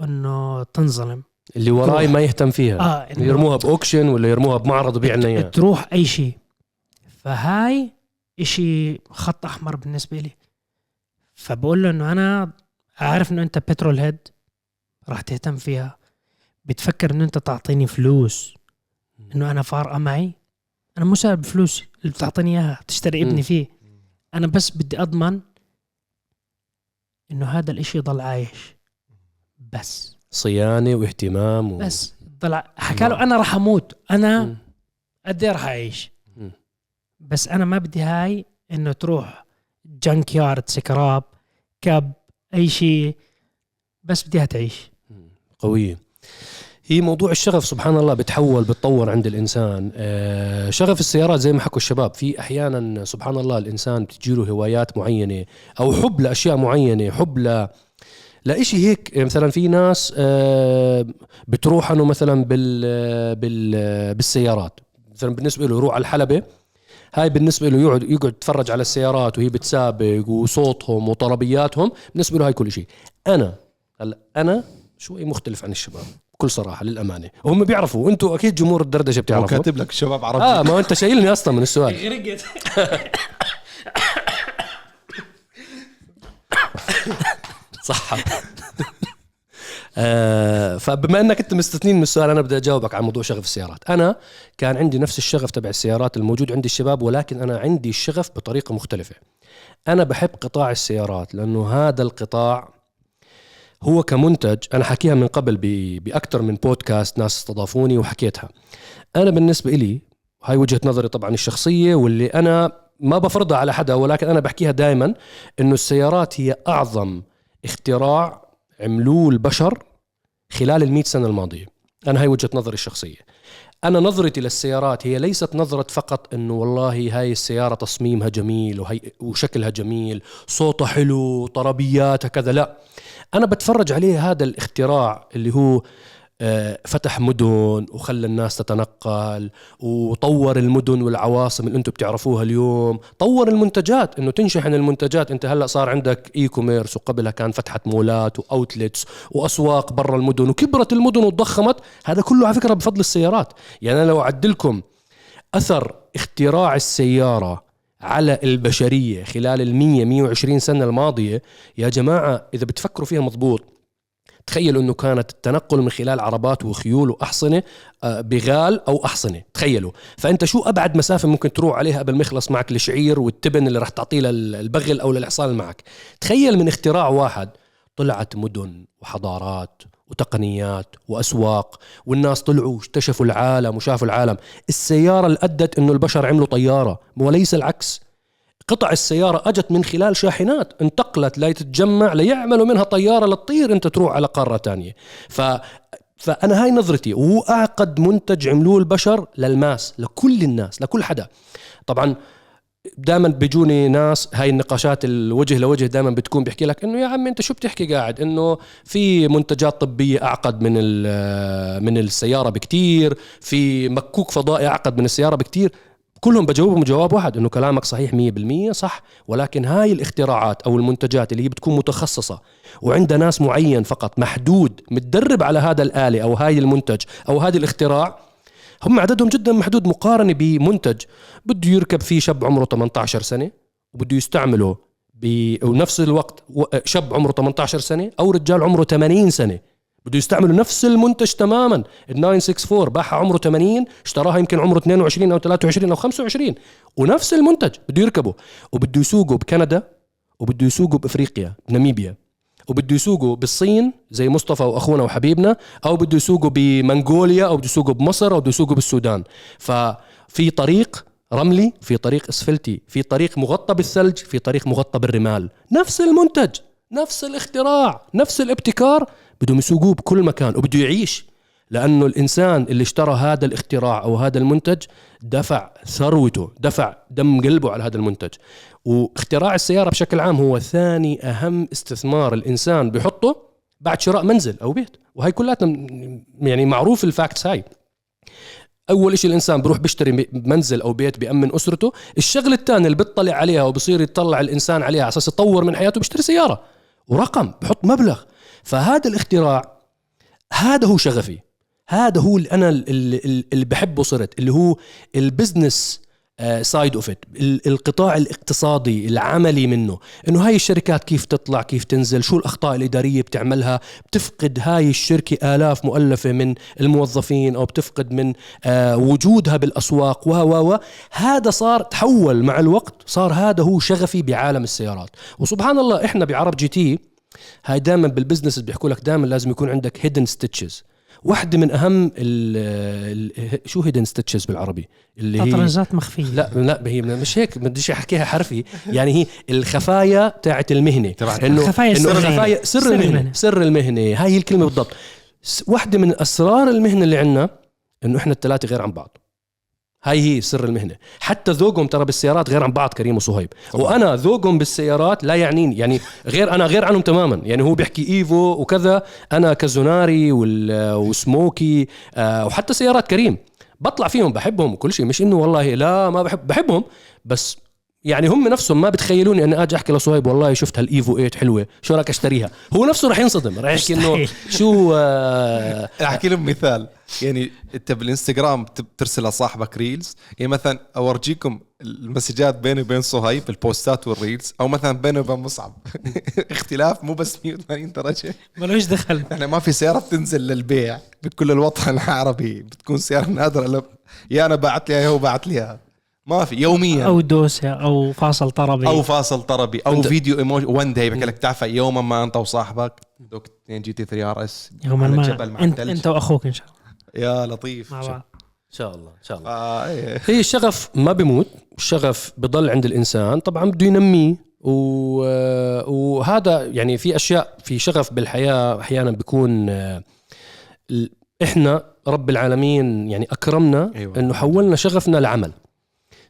إنه تنظلم. اللي وراي ما يهتم فيها. إنه يرموها بأوكشن ولا يرموها بمعرض وبيع لنا اياها تروح أي شيء. فهاي إشي خط أحمر بالنسبة لي. فبقول له إنه أنا عارف إنه أنت بترول هيد راح تهتم فيها. بتفكر إنه أنت تعطيني فلوس. إنه أنا فارقه معي أنا مو سائل بفلوسي اللي بتعطيني إياها تشتري. ابني فيه. أنا بس بدي أضمن إنه هذا الإشي يضل عايش. بس. صيانة واهتمام و... بس. طلع حكى له أنا راح أموت. أنا. قد إيه راح أعيش. بس أنا ما بدي هاي إنه تروح جنك يارد سكراب كب أي شيء. بس بديها تعيش. قوية. هي موضوع الشغف سبحان الله بتحول بتطور عند الإنسان. آه، شغف السيارات زي ما حكوا الشباب في أحيانا سبحان الله الإنسان بتجيله هوايات معينة أو حب لأشياء معينة حب ل لإشي هيك. مثلا في ناس آه، بتروح إنه مثلا بال بال بالسيارات. مثلا بالنسبة له يروح على الحلبة هاي بالنسبة له يقعد يقعد يتفرج على السيارات وهي بتسابق وصوتهم وطربيات بالنسبة له هاي كل شيء. أنا هلأ أنا شوي مختلف عن الشباب. بكل صراحة للأمانة. وهم بيعرفوا. أنتم أكيد جمهور الدردشة بتعرفوا. كاتب لك شباب عربي. آه ما أنت شايلني أصلا من السؤال. [laughs] غرقت صح. آه فبما أنك أنت مستثنين من السؤال أنا بدي أجاوبك عن موضوع شغف السيارات. أنا كان عندي نفس الشغف تبع السيارات الموجود عند الشباب ولكن أنا عندي الشغف بطريقة مختلفة. أنا بحب قطاع السيارات لأنه هذا القطاع هو كمنتج أنا حكيها من قبل باكثر من بودكاست ناس استضافوني وحكيتها. أنا بالنسبة لي هاي وجهة نظري طبعا الشخصية واللي أنا ما بفرضها على حدا ولكن أنا بحكيها دائما إنه السيارات هي أعظم اختراع عملوه البشر خلال المئة سنة الماضية. أنا هاي وجهة نظري الشخصية. أنا نظرتي للسيارات هي ليست نظرة فقط أنه والله هاي السيارة تصميمها جميل وهي وشكلها جميل صوتها حلو طربياتها كذا لا. أنا بتفرج عليه هذا الاختراع اللي هو آه، فتح مدن وخلى الناس تتنقل وطور المدن والعواصم اللي أنتم بتعرفوها اليوم. طور المنتجات إنه تنشحن المنتجات. أنت هلأ صار عندك e-commerce وقبلها كان فتحت مولات و outlets وأسواق برا المدن وكبرت المدن وتضخمت. هذا كله على فكرة بفضل السيارات. يعني أنا لو أعدلكم أثر اختراع السيارة على البشرية خلال ال 100 120 سنة الماضية. يا جماعة إذا بتفكروا فيها مضبوط تخيلوا إنه كانت التنقل من خلال عربات وخيول وأحصنة آه، بغال أو أحصنة. تخيلوا. فأنت شو أبعد مسافة ممكن تروح عليها قبل ما يخلص معك الشعير والتبن اللي راح تعطيه للبغل أو للحصان اللي معك؟ تخيل من اختراع واحد طلعت مدن وحضارات وتقنيات وأسواق والناس طلعوا واكتشفوا العالم وشافوا العالم. السيارة اللي أدت إنه البشر عملوا طيارة وليس العكس. قطع السيارة أجت من خلال شاحنات انتقلت لتتجمع ليعملوا منها طيارة لتطير أنت تروح على قارة تانية. ف فأنا هاي نظرتي وهو أعقد منتج عملوه البشر للماس لكل الناس لكل حدا. طبعا دائما بيجوني ناس هاي النقاشات الوجه لوجه دائما بتكون بيحكي لك إنه يا عم أنت شو بتحكي قاعد؟ إنه في منتجات طبية أعقد من ال- من السيارة بكتير في مكوك فضائي أعقد من السيارة بكتير. كلهم بجاوبهم جواب واحد إنه كلامك صحيح 100% صح ولكن هاي الاختراعات أو المنتجات اللي هي بتكون متخصصة وعندها ناس معين فقط محدود متدرب على هذا الآلة أو هاي المنتج أو هذا الاختراع هم عددهم جدا محدود مقارنة بمنتج. بده يركب فيه شاب عمره 18 سنة وبده يستعمله بنفس الوقت شاب عمره 18 سنة أو رجال عمره 80 سنة. بده يستعملوا نفس المنتج تماما. ال 964 باعها عمره 80 اشتراها يمكن عمره 22 أو 23 أو 25 ونفس المنتج بده يركبه. وبده يسوقه بكندا وبده يسوقه بأفريقيا بناميبيا وبده يسوقه بالصين زي مصطفى وأخونا وحبيبنا أو بده يسوقه بمنغوليا أو بده يسوقه بمصر أو بده يسوقه بالسودان. ففي طريق رملي في طريق أسفلتي في طريق مغطى بالثلج في طريق مغطى بالرمال. نفس المنتج نفس الاختراع نفس الابتكار بدهم يسوقوه بكل مكان وبده يعيش لأنه الإنسان اللي اشترى هذا الاختراع أو هذا المنتج دفع ثروته دفع دم قلبه على هذا المنتج. واختراع السيارة بشكل عام هو ثاني أهم استثمار الإنسان بحطه بعد شراء منزل أو بيت. وهي كلها يعني معروف ال facts هاي. أول شيء الإنسان بروح بيشتري منزل أو بيت بيأمن أسرته. الشغله الثانية اللي بيطلع عليها وبصير يطلع الإنسان عليها على أساس يطور من حياته بيشتري سيارة. ورقم بحط مبلغ. فهذا الاختراع هذا هو شغفي. هذا هو اللي أنا اللي, بحبه صرت اللي هو ال business side of it القطاع الاقتصادي العملي منه. إنه هاي الشركات كيف تطلع كيف تنزل شو الأخطاء الإدارية بتعملها؟ بتفقد هاي الشركة آلاف مؤلفة من الموظفين أو بتفقد من آه، وجودها بالأسواق و و هذا صار تحول مع الوقت صار هذا هو شغفي بعالم السيارات. وسبحان الله إحنا بعرب GT هاي دائما بال business بيحكوا لك دائما لازم يكون عندك hidden stitches واحدة من أهم ال ال شو hidden stitches بالعربي؟ اللي هي تطرزات مخفية. لا لا هي مش هيك بديش أحكيها حرفي. يعني هي الخفايا تاعت المهنة. إنه الخفايا إنه الخفايا سر, سر المهنة سر المهنة. هاي هي الكلمة بالضبط. واحدة من أسرار المهنة اللي عندنا إنه إحنا الثلاثة غير عن بعض. هاي هي سر المهنة. حتى ذوقهم ترى بالسيارات غير عن بعض كريم وصهيب. وأنا ذوقهم بالسيارات لا يعنيني يعني غير أنا غير عنهم تماما. يعني هو بيحكي إيفو وكذا. أنا كزوناري وسموكي آه، وحتى سيارات كريم. بطلع فيهم بحبهم وكل شيء. مش إنه والله لا ما بحب بحبهم. بس يعني هم نفسهم ما بتخيلوني أني آجي أحكي لصهيب والله شفت هالإيفو 8 حلوة شو رايك أشتريها؟ هو نفسه راح ينصدم راح يحكي إنه شو آه أحكي لهم مثال. يعني انت بالانستغرام ترسل لصاحبك reels يعني مثلا اورجيكم ال messages بيني وبين صهيب البوستات وال reels أو مثلا بيني وبين مصعب. [laughs] اختلاف مو بس 180 درجة. ملوش دخل. إحنا ما في سيارة بتنزل للبيع بكل الوطن العربي بتكون سيارة نادرة يا أنا بعت لي يا هو بعت لي. ما في يوميا. أو دوسه أو فاصل طربي. أو فاصل طربي أو انت فيديو ايموجي وان داي بحكي لك تعرف يوما ما أنت وصاحبك. دوك 2 جي تي 3 آر إس. يوما ما انت, أنت وأخوك إن شاء الله. يا لطيف. مع بعض. إن شاء الله إن شاء الله. آه إيه. هي الشغف ما بيموت الشغف بضل عند الإنسان. طبعا بده ينميه. وهذا يعني في أشياء في شغف بالحياة أحيانا بيكون آه، إحنا رب العالمين يعني أكرمنا أيوة. إنه حولنا شغفنا لعمل.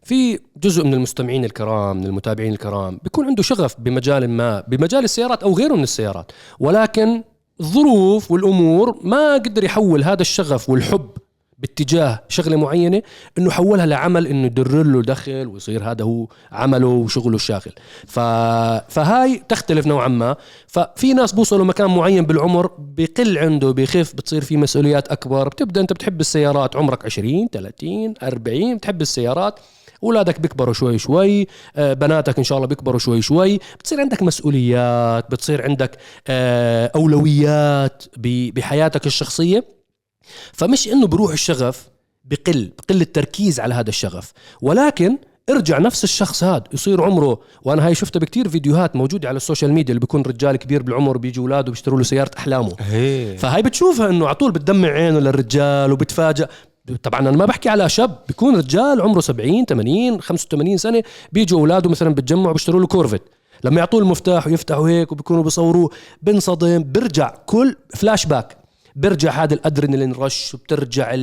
في جزء من المستمعين الكرام من المتابعين الكرام بيكون عنده شغف بمجال ما بمجال السيارات أو غيره من السيارات. ولكن الظروف والأمور ما قدر يحول هذا الشغف والحب باتجاه شغلة معينة إنه حولها لعمل إنه يدر له دخل ويصير هذا هو عمله وشغله الشاغل. ف... فهاي تختلف نوعا ما. ففي ناس بوصلوا مكان معين بالعمر بقل عنده بخف بتصير في مسؤوليات أكبر. بتبدأ أنت بتحب السيارات عمرك 20 30 40 بتحب السيارات. اولادك بيكبروا شوي شوي آه، بناتك إن شاء الله بيكبروا شوي شوي بتصير عندك مسؤوليات بتصير عندك آه، أولويات بحياتك الشخصية. فمش إنه بروح الشغف بقل بقل التركيز على هذا الشغف ولكن ارجع نفس الشخص هذا يصير عمره. وأنا هاي شفتها بكتير فيديوهات موجودة على ال social media اللي بيكون رجال كبير بالعمر بيجي اولاده بيشتروا له سيارة أحلامه. هي. فهاي بتشوفها إنه على طول بتدمع عينه للرجال وبتفاجئ طبعا أنا ما بحكي على شاب بيكون رجال عمره 70 80 85 سنة بيجوا أولاده مثلا بتجمعوا بيشتروا له كورفت. لما يعطوه المفتاح ويفتحوا هيك وبيكونوا بيصوروه بنصدم برجع كل فلاش باك بيرجع هذا ال adrenaline rush وبترجع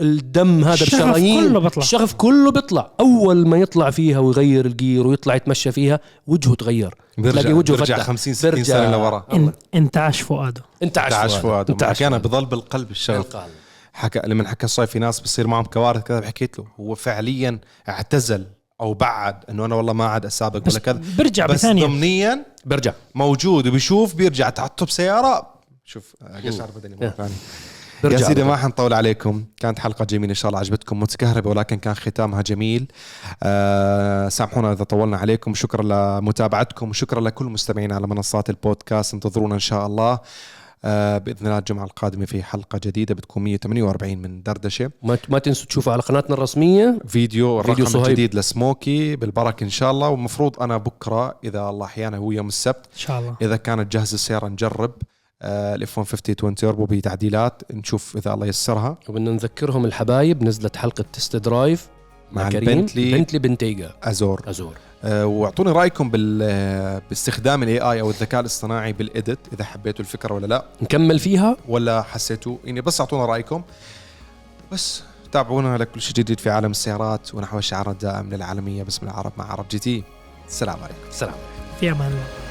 الدم هذا بشرايين. كله بيطلع. الشغف كله بيطلع. أول ما يطلع فيها ويغير ال gear ويطلع يتمشى فيها وجهه تغير. بيرجع وجهه بيرجع 50 60 سنة لورا. انتعش فؤاده. انتعش فؤاده. انتعش فؤاده. بضل بالقلب الشغف. حكى لما حكى الصيف في ناس بصير معهم كوارث كذا حكيت له هو فعليا اعتزل أو بعد إنه أنا والله ما عاد أسابق ولا كذا. برجع بس بثانية. ضمنيا برجع موجود وبيشوف بيرجع تعطب سيارة. شوف قشعر بدني مرة ثانية. يا سيدي ما حنطول عليكم. كانت حلقة جميلة إن شاء الله عجبتكم. متكهربة ولكن كان ختامها جميل. أه سامحونا إذا طولنا عليكم. شكرا لمتابعتكم. وشكرا لكل مستمعين على منصات البودكاست. انتظرونا إن شاء الله. بإذن الله الجمعة القادمة في حلقة جديدة بتكون 148 من دردشة. ما ما تنسوا تشوفوا على قناتنا الرسمية. فيديو الرقم فيديو. الجديد لسموكي بالبركة إن شاء الله. والمفروض أنا بكرة إذا الله أحيانا هو يوم السبت. إن شاء الله. إذا كانت جاهزة السيارة نجرب. آه ال F 150 twin turbo بتعديلات. نشوف إذا الله يسرها. وبدنا نذكرهم الحبايب. نزلت حلقة test drive مع البنتلي. بنتلي بنتيجا أزور. أزور. آه، واعطوني رأيكم بال آه، باستخدام ال AI أو الذكاء الاصطناعي بال edit إذا حبيتوا الفكرة ولا لا. نكمل فيها؟ ولا حسيتوا؟ يعني بس أعطونا رأيكم. بس تابعونا لكل شيء جديد في عالم السيارات ونحو الشعار الدائم للعالمية باسم العرب مع عرب جي تي. السلام عليكم. سلام. في أمان الله.